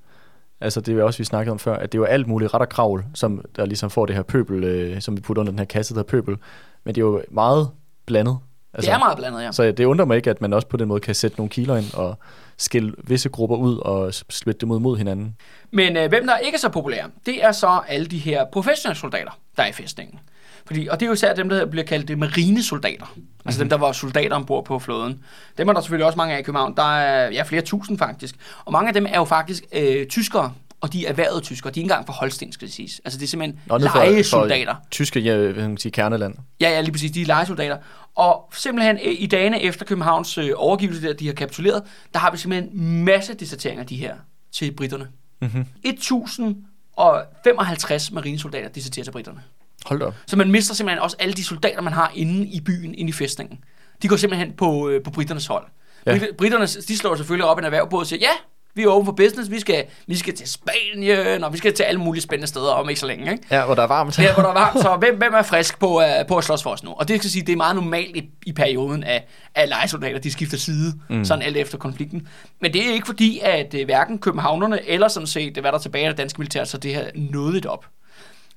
Altså det er jo også, vi snakkede om før, at det er jo alt muligt ret og kravl, som der ligesom får det her pøbel, øh, som vi putter under den her kasse, der hedder pøbel. Men det er jo meget blandet. Altså, det er meget blandet, ja. Så det undrer mig ikke, at man også på den måde kan sætte nogle kiler ind og skille visse grupper ud og splitte dem ud mod hinanden. Men øh, hvem der ikke er så populære, det er så alle de her professionelle soldater, der er i fæstningen. Fordi, og det er jo især dem, der bliver kaldt marinesoldater. Altså mm-hmm. dem, der var soldater ombord på flåden. Dem er der selvfølgelig også mange af i København. Der er ja, flere tusind faktisk. Og mange af dem er jo faktisk øh, tyskere, og de er erhvervede tyskere. De er ikke engang fra Holsten, skal det siges. Altså det er simpelthen Nå, ned for- lejesoldater. Tyske, ja, hvad kan man sige, kerneland. Ja, ja, lige præcis. De er lejesoldater. Og simpelthen øh, i dagene efter Københavns øh, overgivelse, der de har kapituleret, der har vi simpelthen masse deserteringer af de her til britterne. Mm-hmm. 1055 marinesoldater deserterer til britterne. Hold da. Så man mister simpelthen også alle de soldater, man har inde i byen, inde i fæstningen. De går simpelthen på, øh, på britternes hold. Ja. Ja. Britterne, de slår selvfølgelig op en erhvervbåd og siger, ja, vi er open for business, vi skal, vi skal til Spanien, og vi skal til alle mulige spændende steder om ikke så længe. Ikke? Ja, hvor der er varmt. Her, hvor der er varmt, så hvem, hvem er frisk på, uh, på at slås for os nu? Og det skal sige, det er meget normalt i, i perioden af, af lejesoldater, de skifter side, mm. sådan alt efter konflikten. Men det er ikke fordi, at uh, hverken københavnerne eller sådan set, hvad der er tilbage af det danske militær, så det her nådigt op.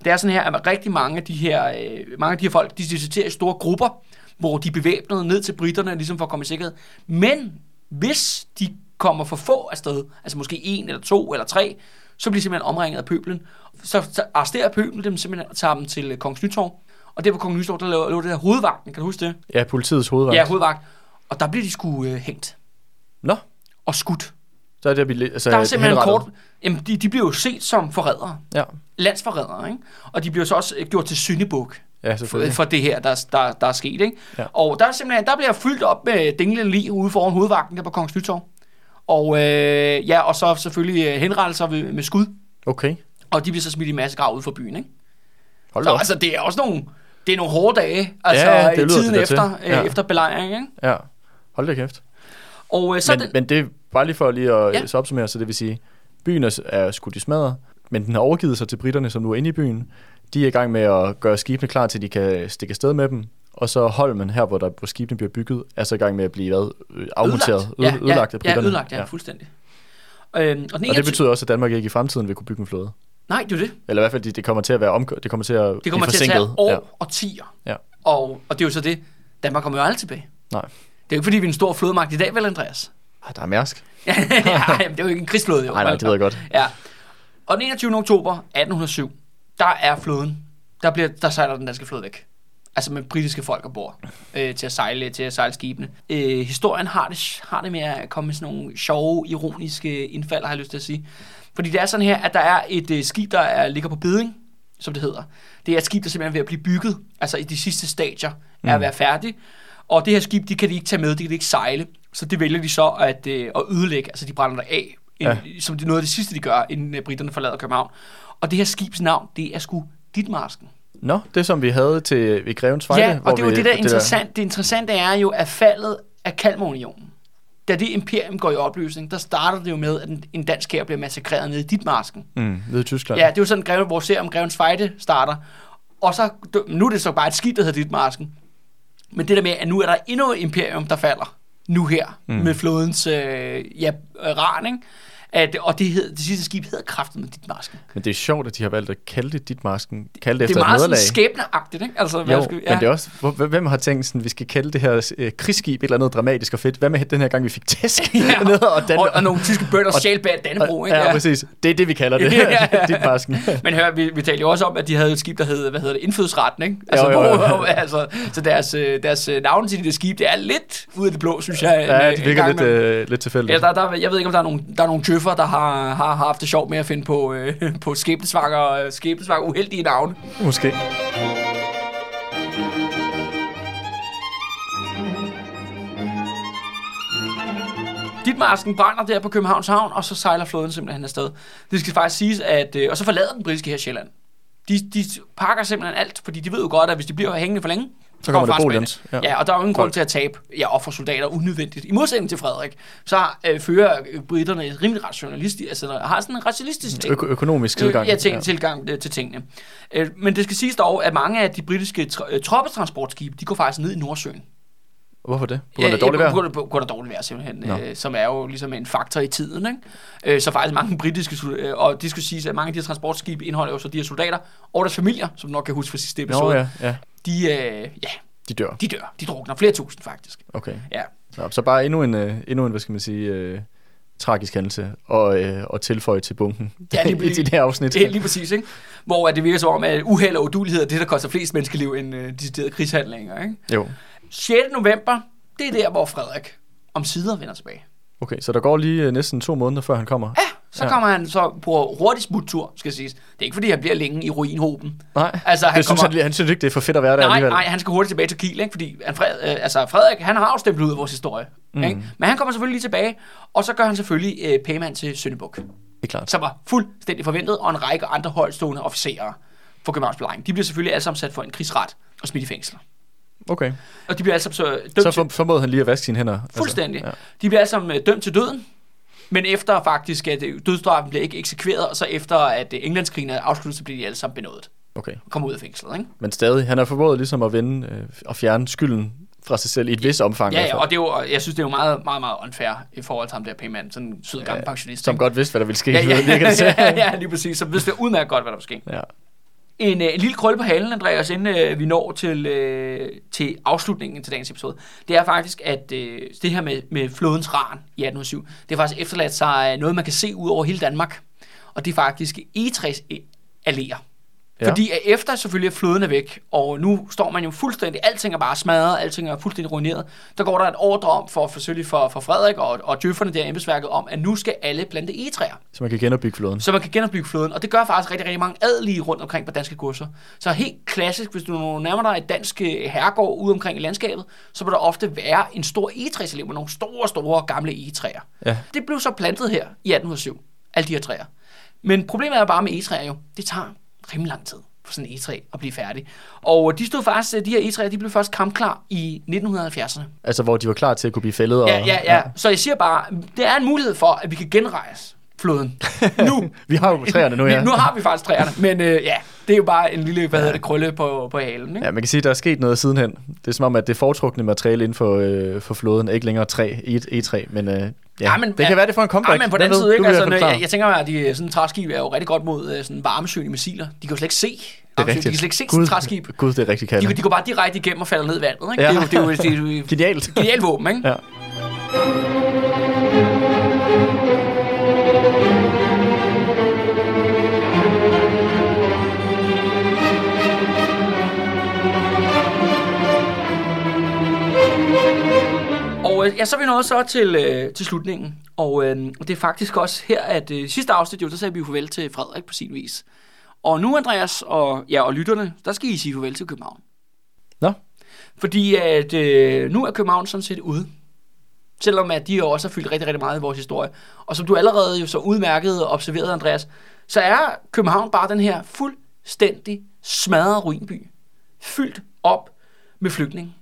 Det er sådan her, at rigtig mange af de her, øh, mange af de her folk, de deserterer i store grupper, hvor de er bevæbnet ned til britterne, ligesom for at komme i sikkerhed. Men hvis de kommer for få afsted, altså måske en eller to eller tre, så bliver de simpelthen omringet af pøblen. Så, så arresterer pøblen dem simpelthen og tager dem til øh, Kongens Nytorv. Og der på Kongens Nytorv, der lå, lå det her hovedvagten, kan du huske det? Ja, politiets hovedvagt. Ja, hovedvagt. Og der bliver de sgu øh, hængt Nå, og skudt. Så er det, at vi... Altså, Der er simpelthen kort... Jamen, de, de bliver jo set som forrædere. Ja, Landsforrædere, ikke? Og de bliver så også øh, gjort til syndebuk. ja for, for det her, der, der, der er sket. Ikke? Ja. Og der, er simpelthen, der bliver fyldt op med dinglende lige ude foran hovedvagten der på Kongens Nytorv. Og, øh, ja, og så selvfølgelig øh, henrettelser med, med skud. Okay, Og de bliver så smidt i massegrav ud for byen. Ikke? hold Så da op. altså, det er også nogle, det er nogle hårde dage, altså Ja, det tiden det efter, til. øh, Ja. efter belejring. Ikke? Ja, hold da kæft. Og øh, så Men, den, men det bare lige for lige at Ja. ja. så opsummere, så det vil sige, byen er, er skudt i smadret, men den har overgivet sig til britterne, som nu er inde i byen. De er i gang med at gøre skibene klar til, de kan stikke afsted med dem. Og så Holmen, her hvor, der, hvor skibene bliver bygget, er så i gang med at blive hvad, øh, afmonteret, ødelagt. øde- ødelagt af ja, britterne. ja, ødelagt, ja, ja. fuldstændig. Øhm, og, Og det 21 betyder også, at Danmark ikke i fremtiden vil kunne bygge en flåde. Nej, det er det. Eller i hvert fald, det, det kommer til at være omkø- det kommer til at Det kommer til at tage år Ja. og tiger. Ja. Og, og det er jo så det. Danmark kommer jo aldrig tilbage. Nej. Det er jo ikke, fordi vi er en stor flodmagt i dag, vel, Andreas? Ah, der er mærsk. ja, jamen, det er jo ikke en krigsflåde, jo. Nej, nej, det ved jeg godt. Ja. Og den 21. oktober 1807, der er floden, der, bliver, der sejler den danske flåde væk. Altså med britiske folk ombord øh, til at sejle til at sejle skibene. Øh, historien har det, har det med at komme med sådan nogle sjove, ironiske indfald, har jeg lyst til at sige. Fordi det er sådan her, at der er et øh, skib, der er, ligger på beding, som det hedder. Det er et skib, der simpelthen er ved at blive bygget, altså i de sidste stadier er at være færdig. Og det her skib, de kan de ikke tage med, det kan de ikke sejle. Så det vælger de så at, øh, at ødelægge, altså de brænder det af. Ja. som det noget af det sidste, de gør, inden øh, britterne forlader København. Og det her skibs navn, det er sgu Ditmarsken. Nå, det som vi havde til ved Grevens Fejde. Ja, og det er jo det, der er interessant. Det interessante er jo, at faldet af Kalmarunionen, da det imperium går i opløsning, der starter det jo med, at en, en dansk her bliver massakreret nede i Ditmarsken. Mm, ved Tyskland. Ja, det er jo sådan, Greve, vores serie om Grevens Fejde starter. Og så, nu er det så bare et skib, der hedder Ditmarsken. Men det der med, at nu er der endnu et imperium, der falder. Nu her, mm. med flodens øh, ja, ran, ikke? At, og det, hed, det sidste skib hedder kraftet med dit masken. Men det er sjovt, at de har valgt at kalde det dit masken. Kalde det Det efter er et meget skæbneagtigt, ikke? Altså, hvad Jo, skal, men det er også, hvor- hvem har tænkt sådan, vi skal kalde det her øh, krigsskib et eller andet dramatisk og fedt. Hvad med den her gang, vi fik tæsk Ja, ned og, Dan- og, og nogle tyske bønder og- stjal bag Dannebro, ikke? Ja, præcis. Det er det, vi kalder det. Ja, ja. dit masken. Men hør, vi, vi talte jo også om, at de havde et skib, der hed, hvad hedder det, indfødsretten, ikke? Altså, Jo, jo, jo. Hvor, altså, så deres, øh, deres øh, navn til de der skib, det er lidt ude af det blå, synes jeg. Ja, en, det virker lidt, øh, lidt tilfældigt. Ja, der, der, jeg ved ikke, om der er nogle, der er nogle tøffer, der har, har haft det sjovt med at finde på, øh, på skæbnesvanger, skæbnesvanger uheldige navne. Måske. Ditmarsken brænder der på Københavns Havn, og så sejler flåden simpelthen afsted. Det skal faktisk siges, at... Øh, og så forlader den britiske her Sjælland. De, de pakker simpelthen alt, fordi de ved jo godt, at hvis de bliver hængende for længe, Så kommer der. Bolians. Ja. ja, og der er jo ingen grund til at tabe ja, offer soldater unødvendigt. I modsætning til Frederik, så øh, fører øh, britterne et rimelig rationalistisk, altså har sådan en rationalistisk ting. Øko- økonomisk tilgang. Øh, Ja, ting, tilgang øh, til tingene. Øh, men det skal siges dog, at mange af de britiske tr- øh, troppetransportskibe, de går faktisk ned i Nordsøen. Hvorfor det? På grund af dårligt ja, vejr? På, grund af- på grund af dårligt vejr, simpelthen. Nå. Øh, som er jo ligesom en faktor i tiden. Ikke? Øh, så faktisk mange britiske, øh, og det skulle sige, at mange af de her transportskibe indeholder jo så de her soldater og deres familier, som du nok kan huske fra sidste episode. Nå, ja, ja. De, øh, ja, De dør. de dør. De drukner flere tusind, faktisk. Okay. Ja. Nå, så bare endnu en, øh, endnu en hvad skal man sige, øh, tragisk hændelse og, øh, og tilføje til bunken Ja, lige i det her afsnit. Er lige præcis, ikke? Hvor at det virker som om, at uheld og udulighed er det, der koster flest menneskeliv end øh, deciderede krigshandlinger. Ikke? Jo. 6. november, det er der, hvor Frederik om sider vender tilbage. Okay, så der går lige øh, næsten to måneder, før han kommer. Ja, så Ja. ja. kommer han så på hurtig smuttur, skal siges. Det er ikke, fordi han bliver længe i ruinhoben. Nej, Altså, han det synes kommer- han, han synes ikke, det er for fedt at være der Nej, alligevel. nej, han skal hurtigt tilbage til Kiel, ikke? fordi han, Fred, øh, altså Frederik, han har jo stemplet ud af vores historie. Mm. Ikke? Men han kommer selvfølgelig lige tilbage, og så gør han selvfølgelig øh, payment til Søndebuk, Det er klart. som var fuldstændig forventet, og en række andre højtstående officerer for Københavns Belejring. De bliver selvfølgelig alle sammen sat for en krigsret og smidt i fængsel. Okay, Og de bliver alle sammen så dømt så formåede han lige at vaske sine hænder. fuldstændig. Altså, De bliver alle sammen øh, dømt til døden, men efter faktisk, at øh, dødsstraffen bliver ikke eksekveret, og så efter at øh, Englandskrigen er afsluttet, så bliver de alle sammen benådet ja. Okay, kommer ud af fængslet. Ikke? men stadig, han har formået ligesom at vende øh, og fjerne skylden fra sig selv i et vis omfang. Ja, ja, og det er jo, jeg synes, det er jo meget, meget, meget unfair i forhold til ham der payment, sådan en sød gammel pensionist. Som ikke? godt vidste, hvad der ville ske. ja, ja, til. ja, ja, lige præcis. Så vidste udmærket godt, hvad der var sket. ja. En, øh, en lille krølle på halen, Andreas, inden øh, vi når til, øh, til afslutningen til dagens episode, det er faktisk, at øh, det her med, med flodens ran i 1807, det har faktisk efterladt sig øh, noget, man kan se ud over hele Danmark. Og det er faktisk egetræsalléer. Ja. Ja. Fordi efter selvfølgelig at flåden er væk, og nu står man jo fuldstændig, alting er bare smadret, alting er fuldstændig ruineret, der går der et ordre om for, for, selvfølgelig for, for Frederik og, og djøfferne der i embedsværket om, at nu skal alle plante egetræer Så man kan genopbygge flåden. så man kan genopbygge flåden. Og det gør faktisk rigtig, rigtig mange adelige rundt omkring på danske kurser. Så helt klassisk, hvis du nærmer dig et dansk øh, herregård ude omkring i landskabet, så vil der ofte være en stor egetræselev med nogle store, store gamle egetræer. Ja. Det blev så plantet her i 1807, alle de her træer. Men problemet er bare med egetræer jo, det tager rimelig lang tid for sådan en egetræ at blive færdig. Og de stod faktisk, de her egetræer, de blev først kampklar i 1970'erne. Altså, hvor de var klar til at kunne blive fældet. Og, Ja, ja, ja. Så jeg siger bare, det er en mulighed for, at vi kan genrejse floden. Nu, Vi har jo træerne nu, ja. nu har vi faktisk træerne, men øh, ja, det er jo bare en lille, hvad hedder det, krølle på, på halen. Ikke? Ja, man kan sige, at der er sket noget sidenhen. Det er som om, at det foretrukne materiale inden for, øh, for flåden er ikke længere træ, et, E3, men, øh, ja, Ja, men- det kan ja, være, det får en comeback. Ja, men på den side, ikke? Er Altså, jeg, jeg tænker, at de, sådan en træskib er jo rigtig godt mod øh, sådan varmesøgende missiler. De kan jo slet ikke se. Det er rigtigt. De kan slet ikke se sådan Gud, træskib. Gud, det er rigtig De, kaldt. de går bare direkte igennem og falder ned i vandet. Ikke? Ja. Det, er jo, det, er jo, det er jo et Genialt. genialt våben, ikke? Ja. Ja, så er vi nået så til, øh, til slutningen. Og øh, det er faktisk også her, at øh, sidste afsnit, jo, der sagde vi jo farvel til Frederik på sin vis. Og nu, Andreas og, ja, og lytterne, der skal I sige farvel til København. Nå, Fordi at øh, nu er København sådan set ude. Selvom at de jo også har fyldt rigtig, rigtig meget i vores historie. Og som du allerede jo så udmærket og observeret, Andreas, så er København bare den her fuldstændig smadrede ruinby. Fyldt op med flygtninge.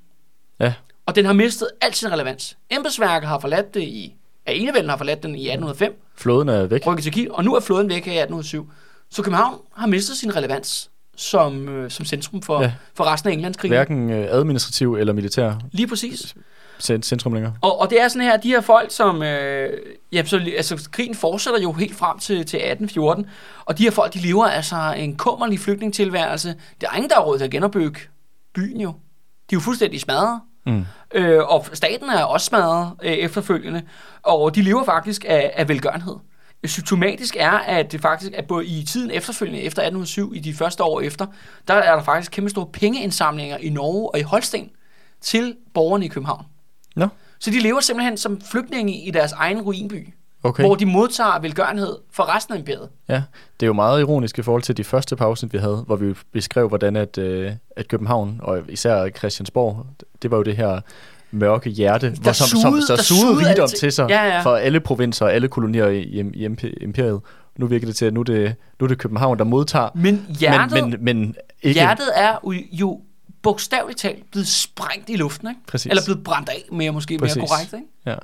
ja. Og den har mistet al sin relevans. Embedsværket har forladt det i... Ja, enevælden har forladt den i 1805, Flåden er væk. rykket til Kiel, og nu er flåden væk her i 1807. Så København har mistet sin relevans som, øh, som centrum for, Ja. for resten af Englandskrigen. Hverken øh, administrativ eller militær. Lige præcis. centrum længere. Og, og det er sådan her, de her folk, som... Øh, ja, så, altså, krigen fortsætter jo helt frem til, til 1814, og de her folk, de lever altså en kummerlig flygtningstilværelse. Der er ingen, der har råd til at genopbygge byen jo. De er jo fuldstændig smadret. Mm. Øh, og staten er også smadret øh, efterfølgende, og de lever faktisk af, af velgørenhed. Symptomatisk er, at det faktisk er både i tiden efterfølgende, efter 1807, i de første år efter, der er der faktisk kæmpe store pengeindsamlinger i Norge og i Holsten til borgerne i København. Nå. Så de lever simpelthen som flygtninge i deres egen ruinby, Okay. hvor de modtager velgørenhed for resten af imperiet. Ja, det er jo meget ironisk i forhold til de første pausen, vi havde, hvor vi beskrev, hvordan at, øh, at København, og især Christiansborg, det var jo det her mørke hjerte, hvor som, som, der der sugede rigdom til sig Ja, ja. for alle provinser og alle kolonier i, i, i imp- imperiet. Nu virker det til, at nu er det, nu er det København, der modtager, Men hjertet, men, men, men ikke... hjertet er jo, bogstaveligt talt blevet sprængt i luften, ikke? Præcis. Eller blevet brændt af, mere måske Præcis. mere korrekt, ikke? Ja.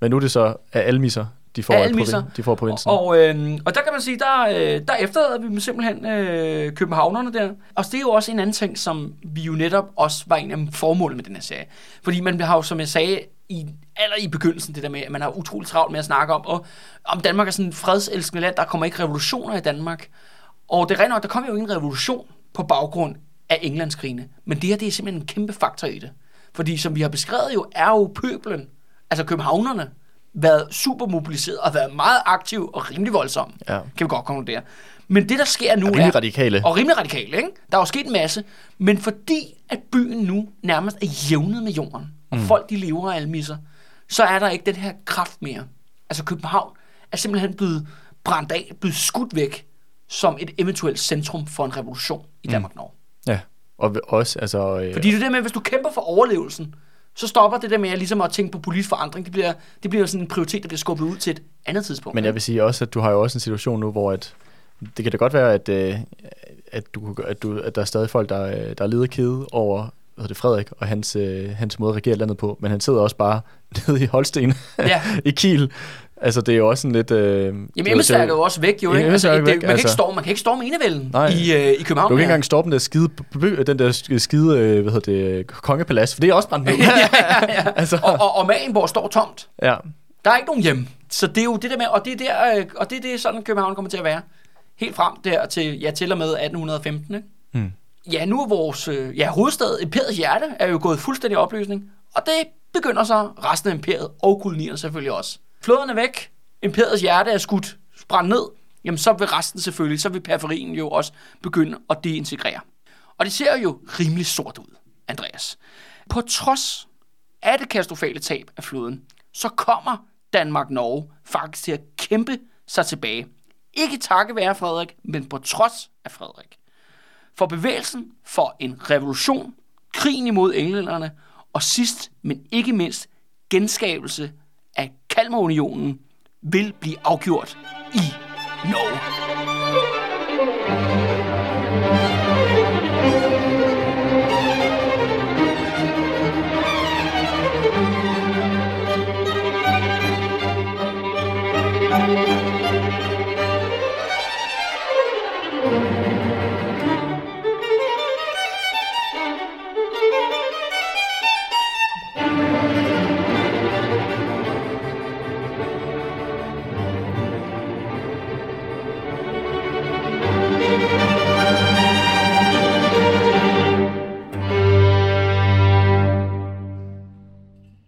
Men nu er det så af almisser, de får, Af provin- de får provinsen. Og, øh, og der kan man sige, der, øh, der efterlader vi dem simpelthen øh, københavnerne der. Og det er jo også en anden ting, som vi jo netop også var en af formålene med den her serie. Fordi man har jo, som jeg sagde, i, aller i begyndelsen, det der med, at man har utroligt travlt med at snakke om, og om Danmark er sådan et fredselskende land, der kommer ikke revolutioner i Danmark. Og det er rent nok, der kommer jo ikke en revolution på baggrund af Englandskrigene. Men det her, det er simpelthen en kæmpe faktor i det. Fordi som vi har beskrevet jo, er jo pøblen, altså københavnerne, været super mobiliseret og været meget aktiv og rimelig voldsom. Ja. Kan vi godt konkludere. Men det, der sker nu Er rimelig radikale. Og rimelig radikale, ikke? Der er jo sket en masse. Men fordi at byen nu nærmest er jævnet med jorden, og mm. folk de lever af almisser, så er der ikke den her kraft mere. Altså København er simpelthen blevet brændt af, blevet skudt væk som et eventuelt centrum for en revolution i Danmark-Norge. Ja, og også, altså... Øh, Fordi det er det med, at hvis du kæmper for overlevelsen, så stopper det der med at, ligesom at tænke på politisk forandring. Det bliver, det bliver sådan en prioritet, der bliver skubbet ud til et andet tidspunkt. Men jeg vil sige også, at du har jo også en situation nu, hvor at, det kan da godt være, at, øh, at, du, at, du, at der er stadig folk, der, øh, der er leder kede over hvad det, Frederik og hans, øh, hans måde at regere landet på, men han sidder også bare nede i Holsten, Ja. i Kiel. Altså, det er jo også sådan lidt... Øh, Jamen, embedsværket er jo også væk, jo. Ikke? Altså, det, væk, man, kan ikke altså. storme, man kan ikke storme enevælden Nej. i, øh, i København. Du kan ikke engang stoppe den der skide, den der skide øh, hvad hedder det, kongepalads, for det er også brændt ned. ja, ja, ja. altså, Og, og, og Marienborg står tomt. ja. Der er ikke nogen hjem. Så det er jo det der med, og det er, der, øh, og det, er det sådan, København kommer til at være. Helt frem der til, ja, til og med 1815, ikke? Hmm. Ja, nu er vores øh, ja, hovedstad, imperiets hjerte, er jo gået fuldstændig opløsning. Og det begynder så resten af imperiet og kolonierne selvfølgelig også. Flåderne er væk, imperiets hjerte er skudt, brændt ned, jamen så vil resten selvfølgelig, så vil periferien jo også begynde at deintegrere. Og det ser jo rimelig sort ud, Andreas. På trods af det katastrofale tab af floden, så kommer Danmark-Norge faktisk til at kæmpe sig tilbage. Ikke takket være Frederik, men på trods af Frederik. For bevægelsen for en revolution, krigen imod englænderne, og sidst, men ikke mindst, genskabelse Kalmarunionen vil blive afgjort i Norge.